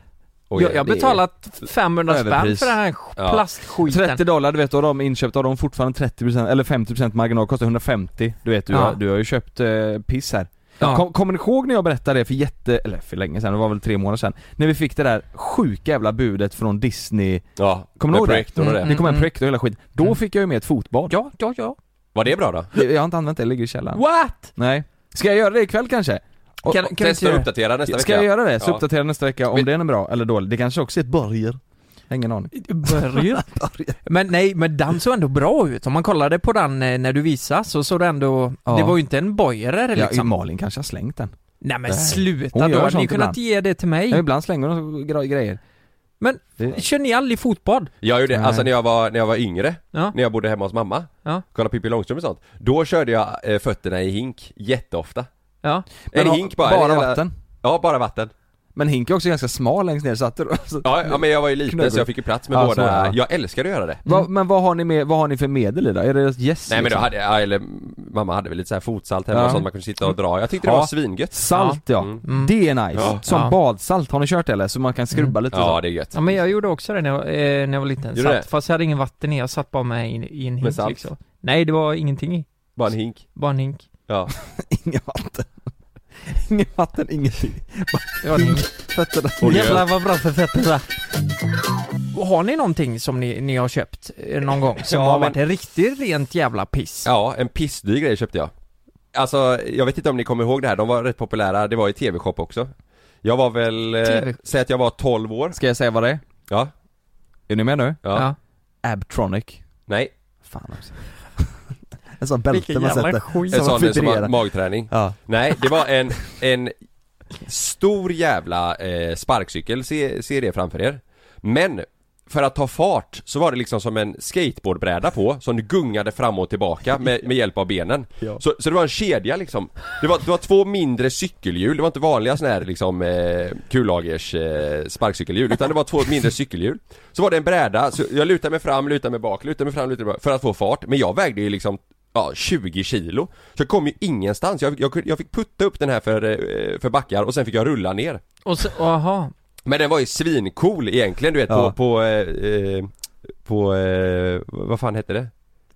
Speaker 1: Oj,
Speaker 3: Jag, jag har betalat 500 spänn för den här
Speaker 1: Ja.
Speaker 3: plastskiten
Speaker 2: 30 dollar, du vet, och de inköpta har de fortfarande 30% eller 50% marginal, kostar 150 Du vet, du,
Speaker 3: Ja.
Speaker 2: har, du har ju köpt eh, piss här
Speaker 3: Ja.
Speaker 2: Kom, kommer ni ihåg när jag berättade det för jätte, eller för länge sedan, det var väl tre månader sedan När vi fick det där sjuka jävla budet från Disney
Speaker 1: Ja,
Speaker 2: Kommer
Speaker 1: med projektorn och det.
Speaker 3: Mm.
Speaker 2: Det kom en projekt och hela skiten, då
Speaker 3: Mm.
Speaker 2: fick jag ju med ett fotbad
Speaker 3: Ja, ja, ja
Speaker 1: Var det bra då?
Speaker 2: Jag har inte använt det, det ligger i källaren
Speaker 3: What?
Speaker 2: Nej Ska jag göra det ikväll kanske? Och,
Speaker 3: Kan, kan du
Speaker 1: Testa och uppdatera nästa
Speaker 2: ska
Speaker 1: vecka
Speaker 2: jag göra det? Så
Speaker 1: Ja.
Speaker 2: uppdatera nästa vecka om
Speaker 1: Vi-
Speaker 2: den är bra eller dålig, det kanske också är ett borger Ingen aning
Speaker 3: Börja. Men nej, men den såg ändå bra ut. Om man kollade på den eh, när du visade så såg det ändå,
Speaker 2: Ja.
Speaker 3: det var ju inte en
Speaker 2: Ja,
Speaker 3: liksom.
Speaker 2: Malin kanske har slängt den
Speaker 3: nej men
Speaker 2: Nej.
Speaker 3: sluta
Speaker 2: Hon
Speaker 3: då, hade ni kunnat
Speaker 2: ibland.
Speaker 3: ge det till mig.
Speaker 2: Ja, ibland slänger hon gre- grejer
Speaker 3: Men-
Speaker 2: det,
Speaker 3: Kör ni aldrig fotbad?
Speaker 1: Jag gjorde,
Speaker 2: Nej.
Speaker 1: alltså när jag var, när jag var yngre,
Speaker 3: Ja.
Speaker 1: när jag bodde hemma hos mamma
Speaker 3: Ja.
Speaker 1: Kollade Pippi Långstrump och sånt Då körde jag eh, fötterna i hink jätteofta
Speaker 3: Ja.
Speaker 1: En
Speaker 2: ha-
Speaker 1: hink bara,
Speaker 2: Bara
Speaker 1: en jävla-
Speaker 2: vatten
Speaker 1: Ja, bara vatten
Speaker 2: Men hink är också ganska smal längst ner så att det, alltså,
Speaker 1: Ja, ja men jag var ju liten
Speaker 2: Knögel.
Speaker 1: så jag fick ju plats med
Speaker 2: Ja,
Speaker 1: båda,
Speaker 2: så, ja.
Speaker 1: jag älskade att göra det
Speaker 2: vad, Men vad har ni med, vad har ni för medel i då? Är det yes
Speaker 1: Nej men då
Speaker 2: liksom?
Speaker 1: hade jag, eller mamma hade väl lite så här fotsalt hemma
Speaker 2: Ja.
Speaker 1: och sånt man kunde sitta och dra Jag tyckte det
Speaker 2: Ja.
Speaker 1: var svingött
Speaker 2: Salt ja,
Speaker 1: Mm.
Speaker 3: Mm.
Speaker 2: det är nice.
Speaker 1: Ja.
Speaker 2: Som
Speaker 3: Ja.
Speaker 2: badsalt, har ni kört det eller? Så man kan skrubba lite och
Speaker 1: Ja
Speaker 2: så.
Speaker 1: det är gött
Speaker 3: Ja men jag gjorde också det när jag, eh, när jag var liten.
Speaker 1: Gjorde
Speaker 3: Satt,
Speaker 1: det?
Speaker 3: fast jag hade ingen vatten i, jag satt bara med i, i en hink
Speaker 1: salt?
Speaker 3: liksom. Nej det var ingenting i,
Speaker 1: Bara en hink
Speaker 3: bara en hink.
Speaker 1: Ja
Speaker 2: Inget vatten Inget vatten, ingenting
Speaker 3: hink.
Speaker 2: Fötterna
Speaker 3: Jävlar vad bra för fötterna. Har ni någonting som ni, ni har köpt eh, någon gång som
Speaker 1: Ja,
Speaker 3: har
Speaker 1: men-
Speaker 3: varit en riktigt rent jävla piss?
Speaker 1: Ja, en pissdyr grej köpte jag Alltså, jag vet inte om ni kommer ihåg det här, de var rätt populära, det var i TV-shop också Jag var väl, eh,
Speaker 3: TV.
Speaker 1: säg att jag var 12 år
Speaker 2: Ska jag säga vad det är?
Speaker 1: Ja,
Speaker 2: Är ni med nu?
Speaker 1: ja,
Speaker 2: Abtronic
Speaker 1: nej,
Speaker 2: Fan också En sån bälte man sätter
Speaker 3: skit.
Speaker 1: en
Speaker 2: Som
Speaker 1: sån som har magträning.
Speaker 2: Ja,
Speaker 1: Nej, det var en, en stor jävla eh, sparkcykel, se, se det framför er. Men för att ta fart så var det liksom som en skateboardbräda på som du gungade fram och tillbaka med, med hjälp av benen.
Speaker 2: Ja.
Speaker 1: så, så det var en kedja liksom. Det var, det var två mindre cykelhjul, det var inte vanliga såna här liksom eh, kullagers eh, sparkcykelhjul utan det var två mindre cykelhjul. Så var det en bräda, så jag lutade mig fram, lutade mig bak, lutade mig fram, lutade mig bak för att få fart. Men jag vägde ju liksom Ja, 20 kilo. Så jag kom ju ingenstans. Jag, jag, jag fick putta upp den här för, eh, för backar och sen fick jag rulla ner.
Speaker 3: Och så, aha.
Speaker 1: Men den var ju svincool egentligen du vet
Speaker 2: Ja.
Speaker 1: på, på, eh, eh, på, eh, vad fan hette det?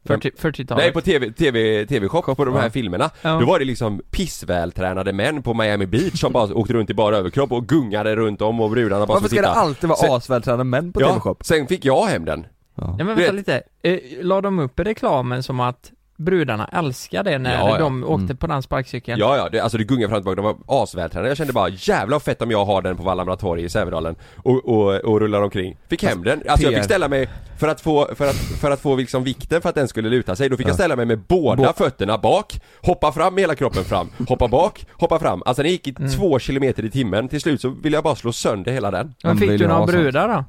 Speaker 3: 40, 40-talet.
Speaker 1: Nej på TV, TV, TV-shop på de här
Speaker 2: Ja.
Speaker 1: filmerna
Speaker 3: Ja.
Speaker 1: Då var det liksom pissvältränade män på Miami Beach som bara åkte runt i bara överkropp och gungade runt om och brudarna bara
Speaker 2: Varför ska
Speaker 1: och
Speaker 2: det alltid vara
Speaker 1: Sen-
Speaker 2: asvältränade män på
Speaker 1: Ja,
Speaker 2: TV-shop?
Speaker 1: sen fick jag hem den
Speaker 2: Ja.
Speaker 3: Nej men vänta
Speaker 1: vet-
Speaker 3: lite, eh, la de upp reklamen som att brudarna älskar det när
Speaker 1: Ja, ja.
Speaker 3: de åkte
Speaker 2: Mm.
Speaker 3: på den sparkcykeln.
Speaker 1: Ja ja, det, alltså det gungar fram och tillbaka, de var asvältränade. Jag kände bara jävlar fett om jag har den på Vallhamra torg i Sävedalen och, och, och rullar omkring. Fick hem den, alltså jag fick ställa mig för att få, för att, för att få liksom vikten för att den skulle luta sig, då fick jag
Speaker 2: Ja.
Speaker 1: ställa mig med båda
Speaker 2: Bå-
Speaker 1: fötterna bak, hoppa fram med hela kroppen fram, hoppa bak, hoppa fram. Alltså den gick i
Speaker 3: Mm.
Speaker 1: två kilometer i timmen, till slut så ville jag bara slå sönder hela den.
Speaker 3: Men
Speaker 2: Man
Speaker 3: fick du
Speaker 2: ju
Speaker 3: några brudar då?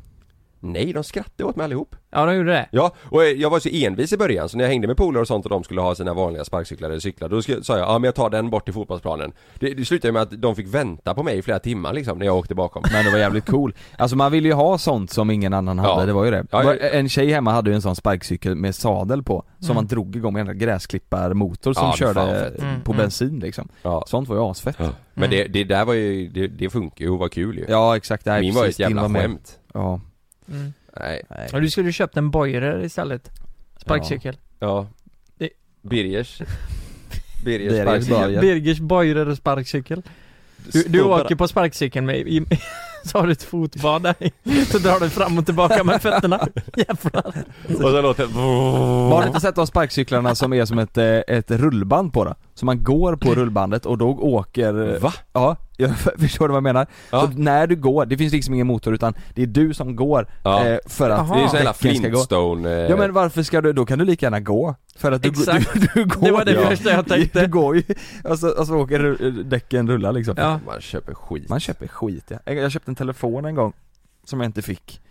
Speaker 1: Nej, de skrattade åt mig allihop.
Speaker 3: Ja, de gjorde det.
Speaker 1: Ja, och eh, jag var så envis i början så när jag hängde med polare och sånt och de skulle ha sina vanliga sparkcyklar eller cyklar Då sa jag, ja men jag tar den bort till fotbollsplanen Det, det slutade med att de fick vänta på mig i flera timmar liksom när jag åkte bakom
Speaker 2: Men det var jävligt cool. Alltså man vill ju ha sånt som ingen annan hade,
Speaker 1: Ja.
Speaker 2: det var ju det.
Speaker 1: Ja,
Speaker 2: Var-
Speaker 1: ja.
Speaker 2: En tjej hemma hade ju en sån sparkcykel med sadel på, som
Speaker 3: Mm.
Speaker 2: man drog igång med en gräsklipparmotor som
Speaker 1: Ja,
Speaker 2: körde
Speaker 1: fett.
Speaker 3: Mm,
Speaker 2: på
Speaker 3: mm.
Speaker 2: bensin liksom.
Speaker 1: Ja,
Speaker 2: Sånt var ju asfett.
Speaker 1: ja. Men det, det där var ju, det, det funkar ju och var kul ju
Speaker 2: Ja exakt, nej,
Speaker 1: Min var ju
Speaker 2: precis,
Speaker 1: ett jävla skämt
Speaker 2: Ja,
Speaker 3: Mm.
Speaker 1: Nej,
Speaker 2: nej.
Speaker 3: Och du skulle ju köpt en Boirer istället. Sparkcykel.
Speaker 1: ja
Speaker 3: Det-
Speaker 1: Birgers Birgers
Speaker 2: Birgers
Speaker 1: sparkcykel
Speaker 2: Boiler.
Speaker 3: Birgers Boirer sparkcykel. Du, du
Speaker 1: Står bara-
Speaker 3: åker på sparkcykeln med, i, så har du ett fotbad där i. Så drar du fram och tillbaka med fötterna. Jävlar.
Speaker 1: Och så låter
Speaker 2: Har du inte sett de sparkcyklarna som är som ett, eh, ett rullband på då? Så man går på rullbandet och då åker...
Speaker 1: Va?
Speaker 2: Ja, jag förstår du vad jag menar?
Speaker 1: Ja.
Speaker 2: Så när du går, det finns liksom ingen motor utan det är du som går
Speaker 1: Ja.
Speaker 2: eh, för att.
Speaker 1: Det är ju så jävla
Speaker 2: däcken ska gå.
Speaker 1: Flintstone eh,
Speaker 2: Ja men varför ska du, då kan du lika gärna gå. För att du,
Speaker 3: Exakt.
Speaker 2: du, du går
Speaker 3: Det var det
Speaker 1: Ja.
Speaker 3: första jag tänkte.
Speaker 2: Du går ju, alltså, alltså åker däcken rullar liksom.
Speaker 3: Ja.
Speaker 1: Man köper skit
Speaker 2: Man köper skit ja. Jag köpte en telefon en gång, som jag inte fick.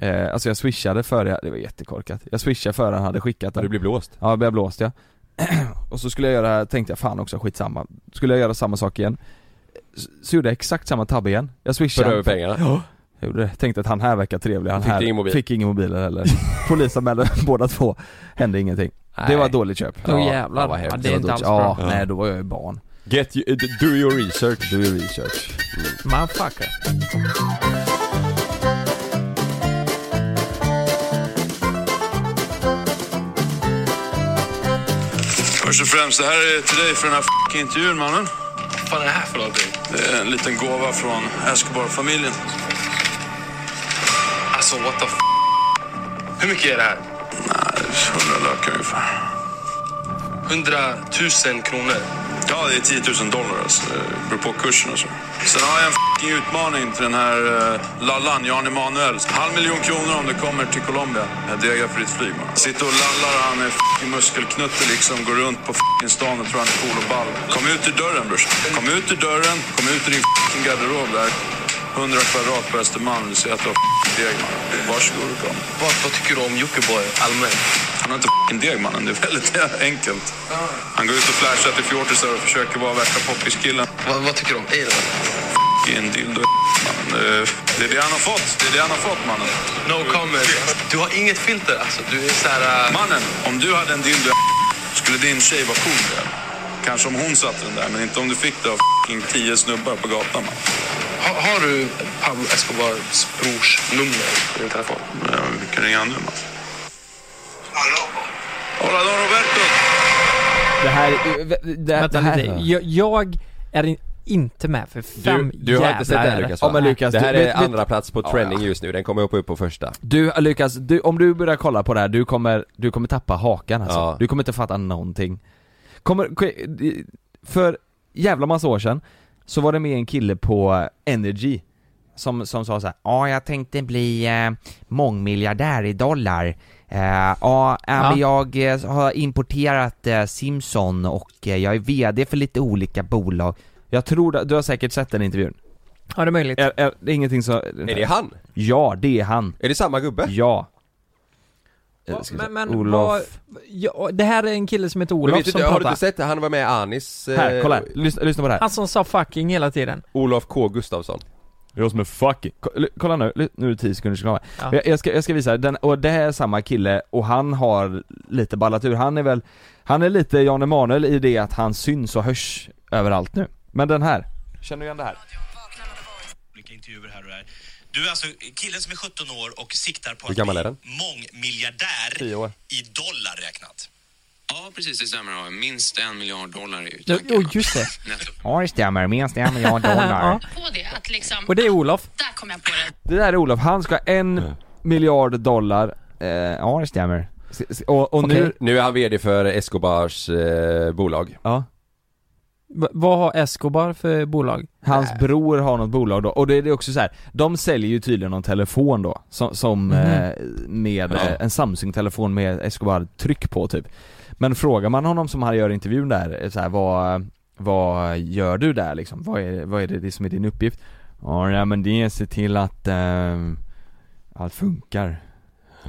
Speaker 2: Eh, alltså jag swishade före, jag, det var jättekorkat. Jag swishade före han hade skickat den.
Speaker 1: du blir blåst
Speaker 2: Ja, jag blev blåst ja. och så skulle jag göra, tänkte jag fan också skitsamma. Skulle jag göra samma sak igen. Så, gjorde jag exakt samma tabbe igen. Jag swishade.
Speaker 1: över pengarna
Speaker 2: Ja, jag gjorde det. Tänkte att han här verkar trevlig, han
Speaker 1: Fick
Speaker 2: här
Speaker 1: ingen mobil?
Speaker 2: fick ingen mobil heller. Polisanmälde båda två, hände ingenting. Det
Speaker 1: Nej.
Speaker 2: var ett dåligt köp.
Speaker 1: Ja,
Speaker 3: jävlar.
Speaker 1: ja,
Speaker 3: Ja, det är
Speaker 2: var
Speaker 3: inte alls bra.
Speaker 2: Ja, nej då var jag ju barn.
Speaker 1: Get you, do your research
Speaker 2: Do your research.
Speaker 3: Motherfucker.
Speaker 5: Först och främst, det här är till dig för den här f***ing intervjun mannen. Fan är det här för någonting? Det är en liten gåva från Escobar-familjen.
Speaker 6: Alltså what the f... Hur mycket är det här?
Speaker 5: Nej, hundra lökar ungefär.
Speaker 6: 100 000 kronor.
Speaker 5: Ja, det är 10 000 dollar alltså. Det beror på kursen och så. Sen har jag en f***ing utmaning till den här uh, lallan, Jan Emanuel. Halv miljon kronor om du kommer till Colombia. Jag degar för ditt flyg man. Sitter och lallar, han är f***ing muskelknutte liksom. Går runt på f***ing stan och tror han är cool och ball. Kom ut ur dörren brorsan. Kom ut ur dörren, kom ut ur din f***ing garderob där. 100 kvadrat på Östermalm, du ser att du har deg man. Varsågod och kom.
Speaker 6: Vad, vad tycker du om Jockiboi allmänt?
Speaker 5: Han har inte f***ing deg mannen, det är väldigt enkelt. Han går ut och flashar till fjortisar och försöker vara värsta poppiskillen.
Speaker 6: Vad, vad tycker du om Aiden?
Speaker 5: F***ing dildo mannen. Det- är det han har fått, det är det han har fått mannen.
Speaker 6: No comment. Du har inget filter alltså. Du är så här... äh,
Speaker 5: Mannen, om du hade en dildo skulle din tjej vara cool det. Kanske om hon satte den där, men inte om du fick det av f***ing tio snubbar på gatan man.
Speaker 6: har, du Pablo Escobars brors nummer på din telefon?
Speaker 5: Ja, Vi kan ringa nu man. Hola Don Roberto!
Speaker 2: Det här, det, det
Speaker 3: Vänta
Speaker 2: här,
Speaker 3: lite. Jag, jag är in, inte med för fem
Speaker 1: Du, du har inte sett det här. Lukas
Speaker 2: Ja,
Speaker 1: va?
Speaker 2: men Lukas,
Speaker 1: Det här
Speaker 2: du-
Speaker 1: är
Speaker 2: vet- vet-
Speaker 1: andra plats på
Speaker 2: Ja,
Speaker 1: trending
Speaker 2: ja.
Speaker 1: just nu, den kommer upp, upp på första
Speaker 2: Du Lukas, du, om du börjar kolla på det här, du kommer, du kommer tappa hakan alltså.
Speaker 1: Ja.
Speaker 2: Du kommer inte fatta någonting. Kommer, för jävla massa år sedan, så var det med en kille på Energy som, som sa så här, ja jag tänkte bli eh, mångmiljardär i dollar. Eh, ja, äh, men jag eh, har importerat eh, Simson och eh, jag är VD för lite olika bolag. Jag tror, du har säkert sett den intervjun.
Speaker 3: Ja, det är möjligt.
Speaker 2: Är, är det ingenting så...
Speaker 1: Är det han?
Speaker 2: Ja, det är han.
Speaker 1: Är det samma gubbe?
Speaker 2: Ja.
Speaker 3: Ja,
Speaker 2: Eh,
Speaker 3: men, men
Speaker 2: Olof...
Speaker 3: vad, ja, det här är en kille som heter Olof
Speaker 1: vet
Speaker 3: som
Speaker 1: inte, har du inte sett det? Han var med i Anis eh,
Speaker 2: Här, kolla här. Lyssna, lyssna på det här.
Speaker 3: Han som sa fucking hela tiden.
Speaker 1: Olof K Gustafsson
Speaker 2: Jag som är fucking... Kolla nu, nu är det 10 sekunder kvar.
Speaker 3: Ja.
Speaker 2: Jag, jag, ska, jag ska visa, den, och det här är samma kille och han har lite ballat ur. Han är väl, han är lite Jan Emanuel i det att han syns och hörs överallt nu. Men den här. Känner du igen det här?
Speaker 7: olika intervjuer här och där. Du är alltså killen som är 17 år och siktar på att bli mångmiljardär
Speaker 2: 10 år.
Speaker 7: i dollar räknat.
Speaker 8: Ja, precis, det stämmer. Minst en miljard dollar är ju tanken.
Speaker 3: oh, just det.
Speaker 2: Ja det stämmer, minst en miljard dollar.
Speaker 3: Ja.
Speaker 9: på det. Att liksom,
Speaker 3: Och det är Olof.
Speaker 9: där kom jag på det.
Speaker 2: Det där är Olof, han ska ha en miljard dollar, eh, ja det stämmer. Och, och
Speaker 3: Okej.
Speaker 2: nu,
Speaker 1: Nu är han VD för Escobars eh, bolag.
Speaker 2: ja
Speaker 3: vad har Escobar för bolag?
Speaker 2: Hans bror har något bolag då, och det är det också så här. de säljer ju tydligen någon telefon då, som, som
Speaker 3: Mhm.
Speaker 2: eh, med
Speaker 1: Ja.
Speaker 2: eh, en Samsung-telefon med Escobar-tryck på typ Men frågar man honom som han gör intervjun där, eh, så här, vad, vad gör du där liksom? Vad är, vad är det, det som är din uppgift? Ja nej, men det är att se till att eh, allt funkar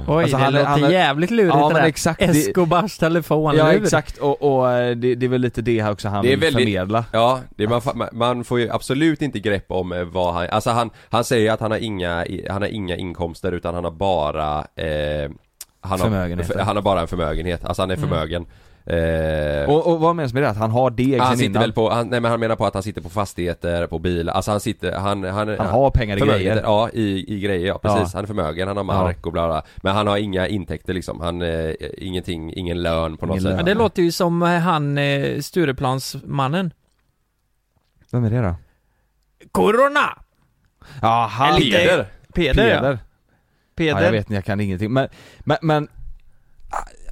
Speaker 3: Oj,
Speaker 2: Alltså,
Speaker 3: det
Speaker 2: han är-
Speaker 3: låter
Speaker 2: han
Speaker 3: jävligt lurigt
Speaker 2: Ja
Speaker 3: det där.
Speaker 2: exakt,
Speaker 3: Escobars telefon,
Speaker 2: ja exakt och, och eh, det, det är väl lite det här också han
Speaker 1: Det är
Speaker 2: vill
Speaker 1: väldigt-
Speaker 2: förmedla
Speaker 1: Ja, det är man, man- får ju absolut inte grepp om eh, vad han, alltså han, han säger att han har inga, han har inga inkomster utan han har bara eh, han. Har, han har bara en förmögenhet, alltså han är
Speaker 3: Mm.
Speaker 1: Eh,
Speaker 2: och, och vad menas med det? Att han har deg
Speaker 1: han sitter
Speaker 2: innan?
Speaker 1: väl på, han, nej men han menar på att han sitter på fastigheter, på bilar, alltså han sitter, han, han,
Speaker 2: Han har pengar i grejer
Speaker 1: Ja, i, i grejer ja, precis.
Speaker 2: Ja.
Speaker 1: Han är förmögen, han har mark och bla bla Men han har inga intäkter liksom, han, eh, ingenting, ingen lön på något
Speaker 2: Ingen
Speaker 1: sätt
Speaker 2: lön.
Speaker 3: Men det låter ju som eh, han eh, Stureplansmannen.
Speaker 2: Vem är det då?
Speaker 3: Corona!
Speaker 2: Ja, han...
Speaker 3: Eller-
Speaker 1: Peder!
Speaker 3: Peder, ja.
Speaker 2: Peder.
Speaker 3: Peder.
Speaker 2: Ja, jag vet inte, jag kan ingenting men, men, men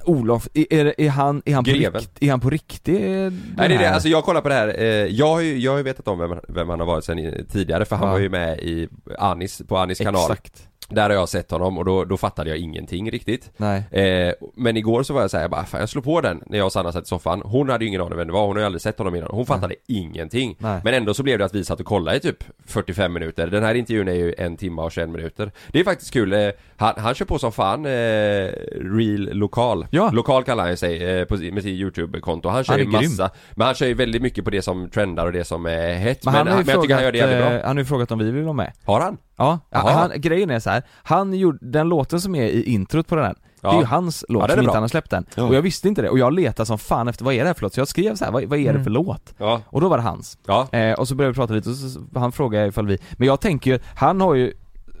Speaker 2: Olof, är, är, han, är han på
Speaker 1: Greven.
Speaker 2: rikt, är han på riktigt
Speaker 1: Nej det är det, alltså jag kollar på det här, eh, jag har ju, jag har ju vetat om vem, vem han har varit sen tidigare för han
Speaker 2: Ja.
Speaker 1: var ju med i Anis, på Anis kanal
Speaker 2: Exakt
Speaker 1: Där har jag sett honom och då, då fattade jag ingenting riktigt.
Speaker 2: Nej.
Speaker 1: Eh, Men igår så var jag såhär, jag bara, fan jag slår på den när jag och Sanna satt i soffan. Hon hade ju ingen aning vem det var, hon har ju aldrig sett honom innan. Hon fattade ingenting.
Speaker 2: Nej.
Speaker 1: Men ändå så blev det att vi satt och kollade i typ 45 minuter. Den här intervjun är ju en timme och 21 minuter. Det är faktiskt kul, eh, han, han kör på som fan eh, Real Lokal.
Speaker 2: Ja.
Speaker 1: Lokal kallar han sig eh, på, med sitt YouTube-konto. Han kör
Speaker 2: Han
Speaker 1: ju
Speaker 2: grym.
Speaker 1: massa Men han kör ju väldigt mycket på det som trendar och det som är hett.
Speaker 2: Men
Speaker 1: Men,
Speaker 2: han
Speaker 1: men jag tycker han gör det jävligt
Speaker 2: frågat,
Speaker 1: bra
Speaker 2: eh, han har ju frågat om vi vill vara med.
Speaker 1: Har han?
Speaker 2: Ja,
Speaker 1: Jaha.
Speaker 2: han, grejen är så här. han gjorde, den låten som är i introt på den här Det är
Speaker 1: Ja.
Speaker 2: ju hans låt
Speaker 1: Ja,
Speaker 2: som inte han har släppt än.
Speaker 1: Ja.
Speaker 2: Och jag visste inte det, och jag letade som fan efter vad är det här för låt? Så jag skrev så här, vad, vad är det
Speaker 3: Mm.
Speaker 2: för låt?
Speaker 1: Ja,
Speaker 2: Och då var det hans.
Speaker 1: ja
Speaker 2: Eh, och så började vi prata lite och så, han frågade ifall vi, men jag tänker ju, han har ju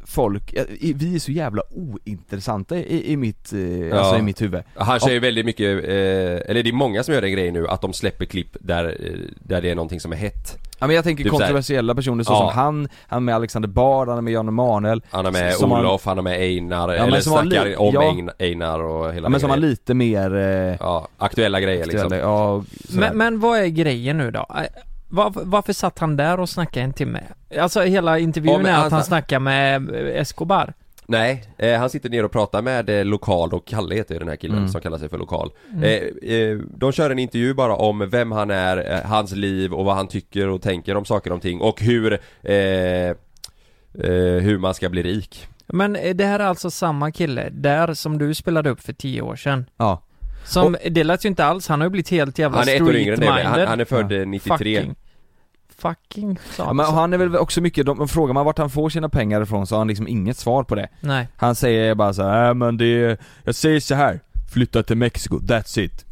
Speaker 2: folk, eh, vi är så jävla ointressanta i, i mitt, eh, alltså i mitt huvud.
Speaker 1: Han kör ju väldigt mycket, eh, eller det är många som gör den grejen nu att de släpper klipp där, eh, där det är någonting som är hett
Speaker 2: Ja men jag tänker
Speaker 1: Typ
Speaker 2: kontroversiella personer så
Speaker 1: Ja.
Speaker 2: som han, han med Alexander Bard, han är med Jan Emanuel
Speaker 1: Han är med Olof, han är med Einar,
Speaker 2: men
Speaker 1: eller
Speaker 2: som har
Speaker 1: snackar
Speaker 2: li-
Speaker 1: om
Speaker 2: ja.
Speaker 1: Ein- Einar och hela
Speaker 2: Ja
Speaker 1: den
Speaker 2: men som har lite mer, eh,
Speaker 1: Ja, aktuella grejer liksom
Speaker 2: aktuella, ja, och sådär.
Speaker 3: Men, men vad är grejen nu då? Eh, Varför, varför satt han där och snackade en timme? Alltså hela intervjun
Speaker 1: Ja, men
Speaker 3: är att
Speaker 1: alltså-
Speaker 3: han snackar med Escobar.
Speaker 1: Nej, eh, han sitter ner och pratar med eh, Lokal och Kalle heter ju den här killen
Speaker 2: Mm.
Speaker 1: som kallar sig för Lokal
Speaker 3: Mm.
Speaker 1: eh, eh, De kör en intervju bara om vem han är, eh, hans liv och vad han tycker och tänker om saker och ting och hur eh, Hur man ska bli rik
Speaker 3: Men det här är alltså samma kille där som du spelade upp för tio år sedan.
Speaker 2: ja.
Speaker 3: Som, det lät ju inte alls, han har ju blivit helt jävla
Speaker 1: Han är ett år yngre än han,
Speaker 3: street-minded.
Speaker 1: han är född eh, 93
Speaker 3: Fucking Fucking
Speaker 2: Ja, men
Speaker 3: han.
Speaker 2: är väl också mycket, de, frågar man vart han får sina pengar ifrån så har han liksom inget svar på det
Speaker 3: Nej.
Speaker 2: Han säger bara så här, äh, men det är, jag säger så här flytta till Mexiko, that's it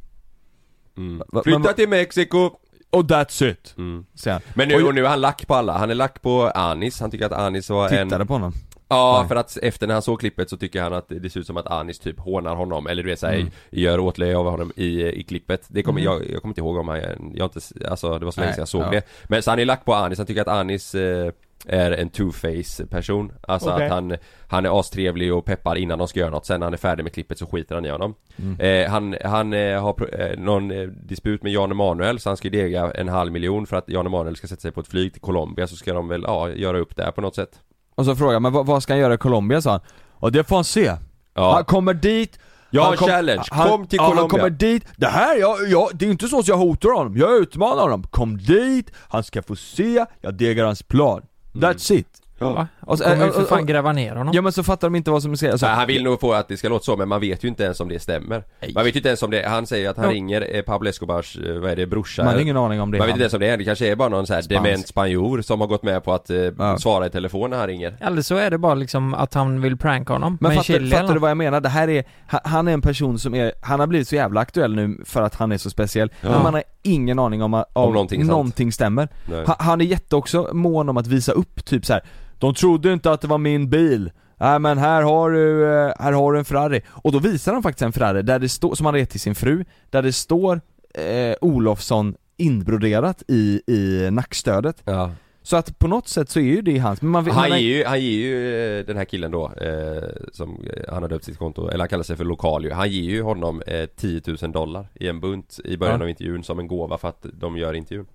Speaker 1: mm.
Speaker 2: Va-
Speaker 1: Flytta
Speaker 2: men-
Speaker 1: till Mexiko!
Speaker 2: Och that's it,
Speaker 1: Mm.
Speaker 2: säger han
Speaker 1: Men nu,
Speaker 2: Och-
Speaker 1: och nu är han lack på alla, han är lack på Anis, han tycker att Anis var en
Speaker 2: Tittade på honom
Speaker 1: Ja,
Speaker 2: Nej.
Speaker 1: för att efter när han såg klippet så tycker han att det ser ut som att Anis typ hånar honom, eller du vet såhär,
Speaker 2: Mm.
Speaker 1: gör åtlöje av honom i, i klippet Det kommer,
Speaker 3: Mhm.
Speaker 1: jag, jag kommer inte ihåg om han, jag inte, alltså det var så länge sedan jag såg
Speaker 2: ja.
Speaker 1: det Men så han är lack på Anis, han tycker att Anis eh, är en two-face person Alltså
Speaker 3: Okej.
Speaker 1: att han, han är astrevlig och peppar innan de ska göra något, sen när han är färdig med klippet så skiter han i honom
Speaker 2: Mm.
Speaker 1: eh, Han, han eh, har eh, någon eh, disput med Jan Emanuel så han ska dega en halv miljon för att Jan Emanuel ska sätta sig på ett flyg till Colombia så ska de väl, ja, göra upp det här på något sätt
Speaker 2: Och så frågar man vad, vad ska han göra i Colombia? sa han. Och det får han se.
Speaker 1: Ja,
Speaker 2: Han kommer dit
Speaker 1: jag har
Speaker 2: kom-
Speaker 1: challenge,
Speaker 2: han,
Speaker 1: kom till
Speaker 2: ja,
Speaker 1: Colombia!
Speaker 2: Han kommer dit, det här, jag, jag, det är inte så att jag hotar honom, jag utmanar honom. Kom dit, han ska få se, jag degar hans plan. That's it
Speaker 3: Va?
Speaker 2: Och så-
Speaker 3: Kommer ju för fan gräva ner honom.
Speaker 2: Ja men så fattar de inte vad som säger alltså,
Speaker 1: Nej, han vill nog få att det ska låta så men man vet ju inte ens om det stämmer
Speaker 2: Nej.
Speaker 1: Man vet ju inte ens om det, han säger att han
Speaker 3: Ja.
Speaker 1: ringer eh, Pablo Escobars, eh, vad är det, brorsa?
Speaker 2: Man har ingen aning om det
Speaker 1: Man vet inte ens om det är, det kanske är bara någon så här
Speaker 2: Spansk.
Speaker 1: dement spanjor som har gått med på att eh,
Speaker 2: Ja.
Speaker 1: svara i telefon när han ringer
Speaker 3: Eller så är det bara liksom att han vill pranka honom
Speaker 2: Men fattar, fattar du vad jag menar? Det här är, ha- han är en person som är, han har blivit så jävla aktuell nu för att han är så speciell
Speaker 1: Ja.
Speaker 2: Men man har ingen aning om, att-
Speaker 1: Om någonting
Speaker 2: någonting stämmer
Speaker 1: Nej.
Speaker 2: han, han är jätte också mån om att visa upp typ så här. De trodde inte att det var min bil Nej men här har du, eh, här har du en Ferrari Och då visar han faktiskt en Ferrari där det står, som han gett till sin fru Där det står eh, Olofsson inbroderat i, i nackstödet
Speaker 1: Ja,
Speaker 2: Så att på något sätt så är ju det hans, men man
Speaker 1: Han
Speaker 2: man,
Speaker 1: ger ju, han ger ju eh, den här killen då, eh, som eh, han har döpt sitt konto, eller han kallar sig för lokal ju. Han ger ju honom eh, 10 000 dollar i en bunt i början
Speaker 2: Ja.
Speaker 1: av intervjun som en gåva för att de gör intervjun.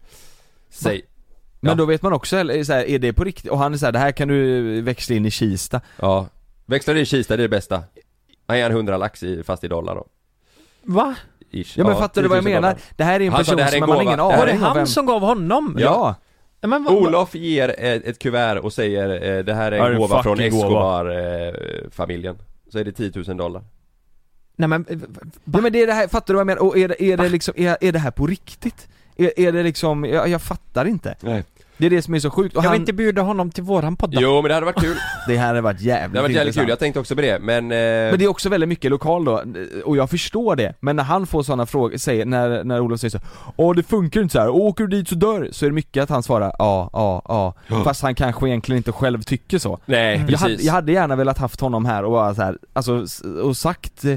Speaker 1: Säg,
Speaker 2: men
Speaker 1: ja.
Speaker 2: då vet man också, eller, så här, är det på riktigt? Och han är såhär, det här kan du växla in i Kista
Speaker 1: ja. Växlar i Kista, det är det bästa. Han ger en 100 lax i, fast i dollar då.
Speaker 3: Va?
Speaker 1: Ish.
Speaker 2: Ja men fattar du vad jag
Speaker 1: 10 000
Speaker 2: menar?
Speaker 1: dollar.
Speaker 2: Det här är en
Speaker 1: Han
Speaker 2: person som man har ingen
Speaker 1: här
Speaker 3: Var
Speaker 2: aning
Speaker 3: det han
Speaker 2: vem
Speaker 3: som gav honom?
Speaker 2: Ja!
Speaker 3: Ja, men vad,
Speaker 1: Olof ger ett, ett kuvert och säger eh, det här är
Speaker 2: Ja,
Speaker 1: en
Speaker 2: är
Speaker 1: gåva från. Escobar-familjen. Så är det 10 000 dollar.
Speaker 3: Nej men, eh,
Speaker 2: Ja men det är det här, fattar du vad jag menar? Och är det, är det liksom, är, är det här på riktigt? Är, är det liksom, jag, jag fattar inte
Speaker 1: Nej.
Speaker 2: Det är det som är så sjukt, och
Speaker 3: jag
Speaker 2: han,
Speaker 3: vill inte bjuda honom till våran podd då?
Speaker 1: Jo men det hade varit kul.
Speaker 2: det här hade varit jävligt
Speaker 1: Det hade varit jävligt kul, jag tänkte också på det men... Eh,
Speaker 2: Men det är också väldigt mycket lokal då, och jag förstår det, men när han får sådana frågor, säger, när, när Olof säger så Åh det funkar inte så här. åker du dit så dör du." Så är det mycket att han svarar ja, ja, ja, fast han kanske egentligen inte själv tycker så
Speaker 1: Nej
Speaker 2: jag
Speaker 1: precis.
Speaker 2: hade, jag hade gärna velat haft honom här och bara så här, alltså, och sagt eh,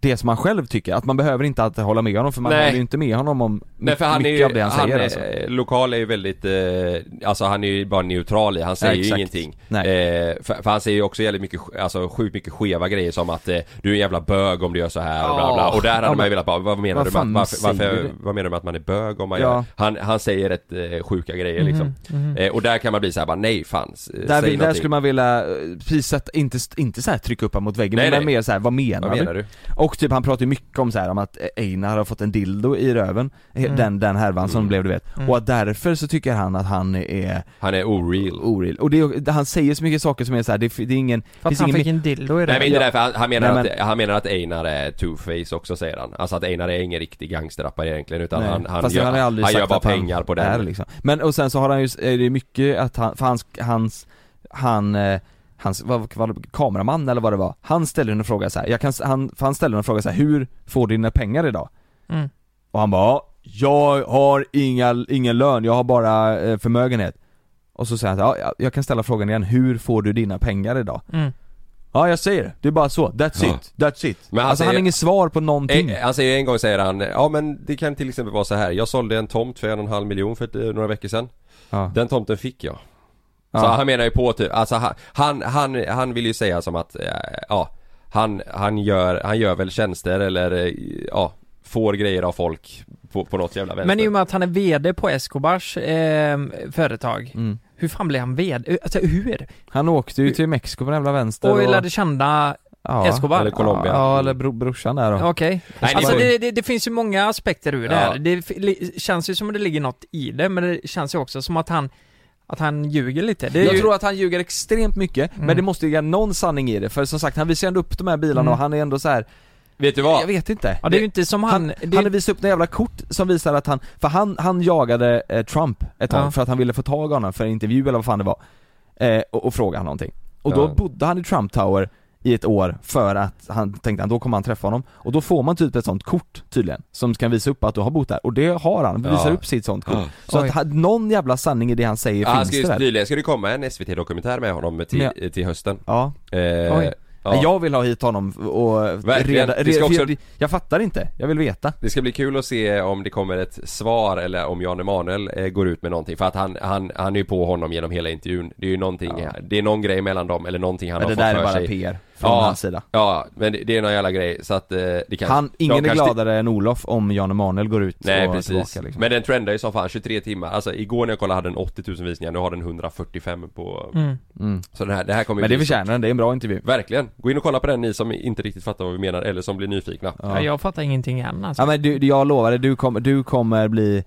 Speaker 2: det som han själv tycker, att man behöver inte alltid hålla med honom för man
Speaker 1: Nej.
Speaker 2: håller ju inte med honom om
Speaker 1: Nej för han är
Speaker 2: mycket
Speaker 1: ju,
Speaker 2: av det han,
Speaker 1: han,
Speaker 2: säger
Speaker 1: är,
Speaker 2: alltså.
Speaker 1: lokal är ju väldigt, eh, alltså han är ju bara neutral i, han säger ju
Speaker 2: exakt.
Speaker 1: ingenting. Eh, för, för han säger ju också jävligt mycket, alltså sjukt mycket skeva grejer som att eh, du är en jävla bög om du gör så här och bla bla.
Speaker 2: Ja.
Speaker 1: Och där hade
Speaker 2: Ja,
Speaker 1: man ju velat bara, vad menar
Speaker 2: vad
Speaker 1: du med att, varför, varför,
Speaker 2: du?
Speaker 1: vad menar du med att man är bög om man
Speaker 2: Ja.
Speaker 1: gör han, han säger rätt eh, sjuka grejer liksom. Eh, och där kan man bli så här bara nej fan,
Speaker 2: Där, vill, där skulle man vilja, eh, precis sätta, inte, inte så här trycka upp honom mot väggen,
Speaker 1: Nej,
Speaker 2: men
Speaker 1: nej.
Speaker 2: mer så här, vad menar,
Speaker 1: Vad
Speaker 2: du?
Speaker 1: menar du?
Speaker 2: Och typ han pratar ju mycket om så här, om att Einar har fått en dildo i röven,
Speaker 3: Mm.
Speaker 2: den, den härvan som
Speaker 1: Mm.
Speaker 2: blev du vet,
Speaker 3: Mm.
Speaker 2: och att därför så tycker han att han är
Speaker 1: Han är oreal.
Speaker 2: oreal, och det, han säger så mycket saker som är så här, det, det är ingen,
Speaker 3: För att han
Speaker 2: ingen
Speaker 3: fick en dildo i det.
Speaker 1: Nej men inte
Speaker 2: Ja.
Speaker 1: därför, han, han, menar
Speaker 2: Nej,
Speaker 1: att, han menar att Einar är two-face också säger han. Alltså att Einar är ingen riktig gangsterrappare egentligen utan
Speaker 2: Nej,
Speaker 1: han, han,
Speaker 2: fast
Speaker 1: gör,
Speaker 2: han aldrig
Speaker 1: han gör bara pengar på
Speaker 2: är
Speaker 1: den.
Speaker 2: liksom. Men och sen så har han ju, är det mycket att han, för hans, hans, han, eh, hans, vad var det, kameraman eller vad det var, han ställer en fråga så här. jag kan, han, för han ställer en fråga så här, hur får du dina pengar idag?
Speaker 3: Mm.
Speaker 2: Och han bara, "Ja, jag har inga, ingen lön, jag har bara eh, förmögenhet Och så säger han ja, jag kan ställa frågan igen, hur får du dina pengar idag?
Speaker 3: Mm.
Speaker 2: Ja jag säger det, det är bara så, that's
Speaker 1: Ja.
Speaker 2: it, that's it
Speaker 1: Men han
Speaker 2: Alltså han har
Speaker 1: säger-
Speaker 2: inget svar på någonting
Speaker 1: Eh, Han säger en gång säger han, ja men det kan till exempel vara så här. jag sålde en tomt för en och en halv miljon för eh, några veckor sedan.
Speaker 2: ja.
Speaker 1: Den tomten fick jag.
Speaker 2: Ja.
Speaker 1: Så han menar ju på typ, alltså han, han, han, han vill ju säga som att, eh, ja, han, han gör, han gör väl tjänster eller, eh, ja, får grejer av folk på, på något jävla vänster.
Speaker 3: Men i och med att han är VD på Escobars eh, företag,
Speaker 2: Mm.
Speaker 3: hur fan blev han VD? Alltså hur?
Speaker 2: Han åkte ju till Mexiko på den jävla vänster
Speaker 3: Och lärde känna
Speaker 2: ja,
Speaker 3: Escobar?
Speaker 1: eller Colombia.
Speaker 2: Ja, eller bro, brorsan där då
Speaker 3: Okej.
Speaker 1: Nej,
Speaker 3: Alltså det, det, det finns ju många aspekter ur det
Speaker 1: Ja.
Speaker 3: här. Det f- li- känns ju som att det ligger något i det, men det känns ju också som att han, att han ljuger lite. Det är
Speaker 2: Jag
Speaker 3: ju,
Speaker 2: tror att han ljuger extremt mycket,
Speaker 3: Mm.
Speaker 2: men det måste ligga någon sanning i det, för som sagt han visar ändå upp de här bilarna
Speaker 3: Mm.
Speaker 2: och han är ändå så här.
Speaker 1: Vet du vad?
Speaker 2: jag vet inte
Speaker 3: ja, det är ju inte som han...
Speaker 2: han,
Speaker 3: det,
Speaker 2: han hade visat upp några jävla kort som visar att han, för han, han jagade eh, Trump ett tag
Speaker 3: Ja.
Speaker 2: för att han ville få tag i honom för en intervju eller vad fan det var eh, och, och fråga han någonting Och då
Speaker 1: Ja.
Speaker 2: bodde han i Trump Tower i ett år för att han tänkte att då kommer han träffa honom Och då får man typ ett sånt kort tydligen, som kan visa upp att du har bott där, och det har han,
Speaker 1: Ja.
Speaker 2: visar upp sitt sånt kort
Speaker 1: Ja.
Speaker 2: Så
Speaker 3: Oj.
Speaker 2: att någon jävla sanning i det han säger
Speaker 1: Ja,
Speaker 2: finns det väl?
Speaker 1: tydligen ska det komma en SVT-dokumentär med honom till,
Speaker 2: Ja.
Speaker 1: till hösten.
Speaker 2: Ja,
Speaker 1: Eh, ja.
Speaker 2: Men jag vill ha hit honom och
Speaker 1: Verkligen.
Speaker 2: reda, reda,
Speaker 1: också-
Speaker 2: jag fattar inte, jag vill veta
Speaker 1: Det ska bli kul att se om det kommer ett svar eller om Jan Emanuel eh, går ut med någonting för att han, han, han är ju på honom genom hela intervjun Det är ju någonting,
Speaker 2: Ja.
Speaker 1: det är någon grej mellan dem eller någonting han
Speaker 2: Men det
Speaker 1: har
Speaker 2: där
Speaker 1: fått
Speaker 2: är
Speaker 1: för
Speaker 2: bara
Speaker 1: sig
Speaker 2: PR från
Speaker 1: Ja.
Speaker 2: hans sida
Speaker 1: Ja, men det, det är någon jävla grej så att eh, det kanske
Speaker 2: Han, ingen är gladare än Olof om Jan Emanuel går ut
Speaker 1: Nej
Speaker 2: och
Speaker 1: precis,
Speaker 2: tillbaka liksom.
Speaker 1: men den trendar ju som fan 23 timmar, alltså igår när jag kollade hade den 80 000 visningar, nu har den 145 på
Speaker 3: mm.
Speaker 2: mm.
Speaker 1: Så det här, det här kommer
Speaker 2: Men det förtjänar den, det är en bra intervju
Speaker 1: Verkligen! Gå in och kolla på den ni som inte riktigt fattar vad vi menar eller som blir nyfikna
Speaker 3: ja.
Speaker 2: ja.
Speaker 3: jag fattar ingenting än alltså.
Speaker 2: ja men du, jag lovar dig, du kommer, du kommer bli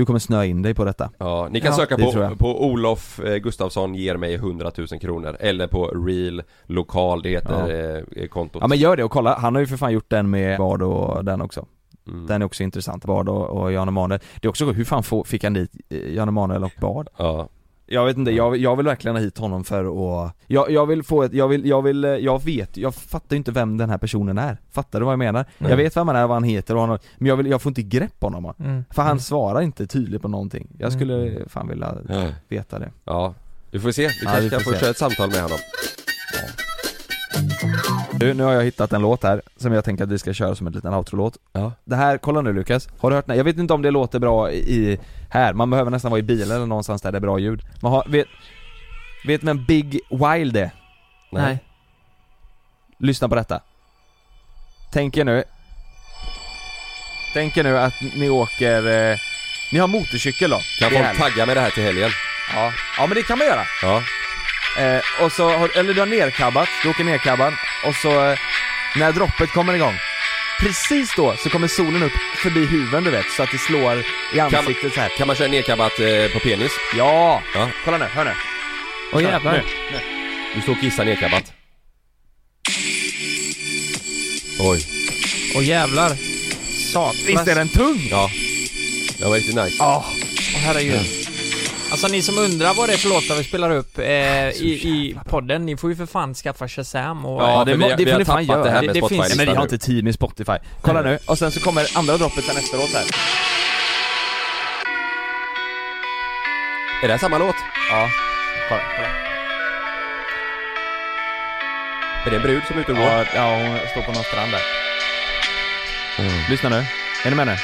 Speaker 2: Du kommer snöa in dig på detta.
Speaker 1: Ja, ni kan
Speaker 3: Ja,
Speaker 1: söka på, på Olof eh, Gustafsson ger mig 100 000 kronor Eller på real lokal, det heter eh, kontot.
Speaker 2: Ja men gör det och kolla, han har ju för fan gjort den med Bard och den också.
Speaker 1: Mm.
Speaker 2: Den är också intressant, Bard och, och Jan Emanuel. Det är också hur fan få, fick han dit eh, Jan Emanuel och Bard?
Speaker 1: Ja,
Speaker 2: Jag vet inte, jag, jag vill verkligen ha hit honom för att jag, jag vill få ett, jag vill, jag vill, eh, jag vet, jag fattar ju inte vem den här personen är Fattar du vad jag menar?
Speaker 1: Nej.
Speaker 2: Jag vet vem han är, vad han heter och han, har- men jag vill, jag får inte grepp på honom
Speaker 3: Mm.
Speaker 2: För han
Speaker 3: Mm.
Speaker 2: svarar inte tydligt på någonting Jag skulle fan vilja
Speaker 1: ja,
Speaker 2: veta det
Speaker 1: ja. Vi får se, vi
Speaker 2: Ja,
Speaker 1: kanske
Speaker 2: vi
Speaker 1: kan
Speaker 2: får
Speaker 1: få köra ett samtal med honom
Speaker 2: Du, nu har jag hittat en låt här som jag tänker att vi ska köra som en liten outro-låt.
Speaker 1: Ja.
Speaker 2: Det här, kolla nu Lukas, har du hört den? Jag vet inte om det låter bra i, här, man behöver nästan vara i bilen eller någonstans där det är bra ljud. Man har, vet, vet vem Big Wild är?
Speaker 3: Nej.
Speaker 2: Lyssna på detta. Tänk er nu Tänk er nu att ni åker, eh, ni har motorcykel då.
Speaker 1: Kan
Speaker 2: Det är
Speaker 1: folk tagga med det här till helgen?
Speaker 2: Ja, ja men det kan man göra.
Speaker 1: Ja.
Speaker 2: Eh, och så, eller du har nerkabbat, du åker nerkabbad och så eh, när droppet kommer igång Precis då så kommer solen upp förbi huven du vet, så att det slår i ansiktet så här.
Speaker 1: Kan man köra nedkabbat eh, på penis?
Speaker 2: Ja!
Speaker 1: Ja.
Speaker 2: Kolla nu, hör nu.
Speaker 3: Åh jävlar.
Speaker 2: Nu.
Speaker 1: Du står och kissar nedkabbat. Oj.
Speaker 3: Åh jävlar. Satan.
Speaker 2: Visst är den tung?
Speaker 1: Ja. Det var riktigt nice.
Speaker 2: Ja.
Speaker 3: Åh herregud. Alltså ni som undrar vad det är för låtar vi spelar upp eh, i, i podden, ni får ju för fan skaffa Shazam och...
Speaker 1: Ja,
Speaker 2: det
Speaker 1: för
Speaker 2: må-
Speaker 1: vi,
Speaker 2: det
Speaker 1: vi
Speaker 2: får
Speaker 1: har
Speaker 2: ni fan
Speaker 1: tappat
Speaker 2: göra.
Speaker 1: det här
Speaker 3: Det-
Speaker 1: med
Speaker 3: det finns-
Speaker 1: Spotify
Speaker 2: Nej men vi har inte tid med Spotify. Kolla nu, och sen så kommer andra droppet sen efteråt här.
Speaker 1: Är det här samma låt?
Speaker 2: Ja. Kolla, kolla.
Speaker 1: Är det en brud som är ute och går?
Speaker 2: Ja, ja, hon står på någon strand där. Lyssna nu. Är ni med nu?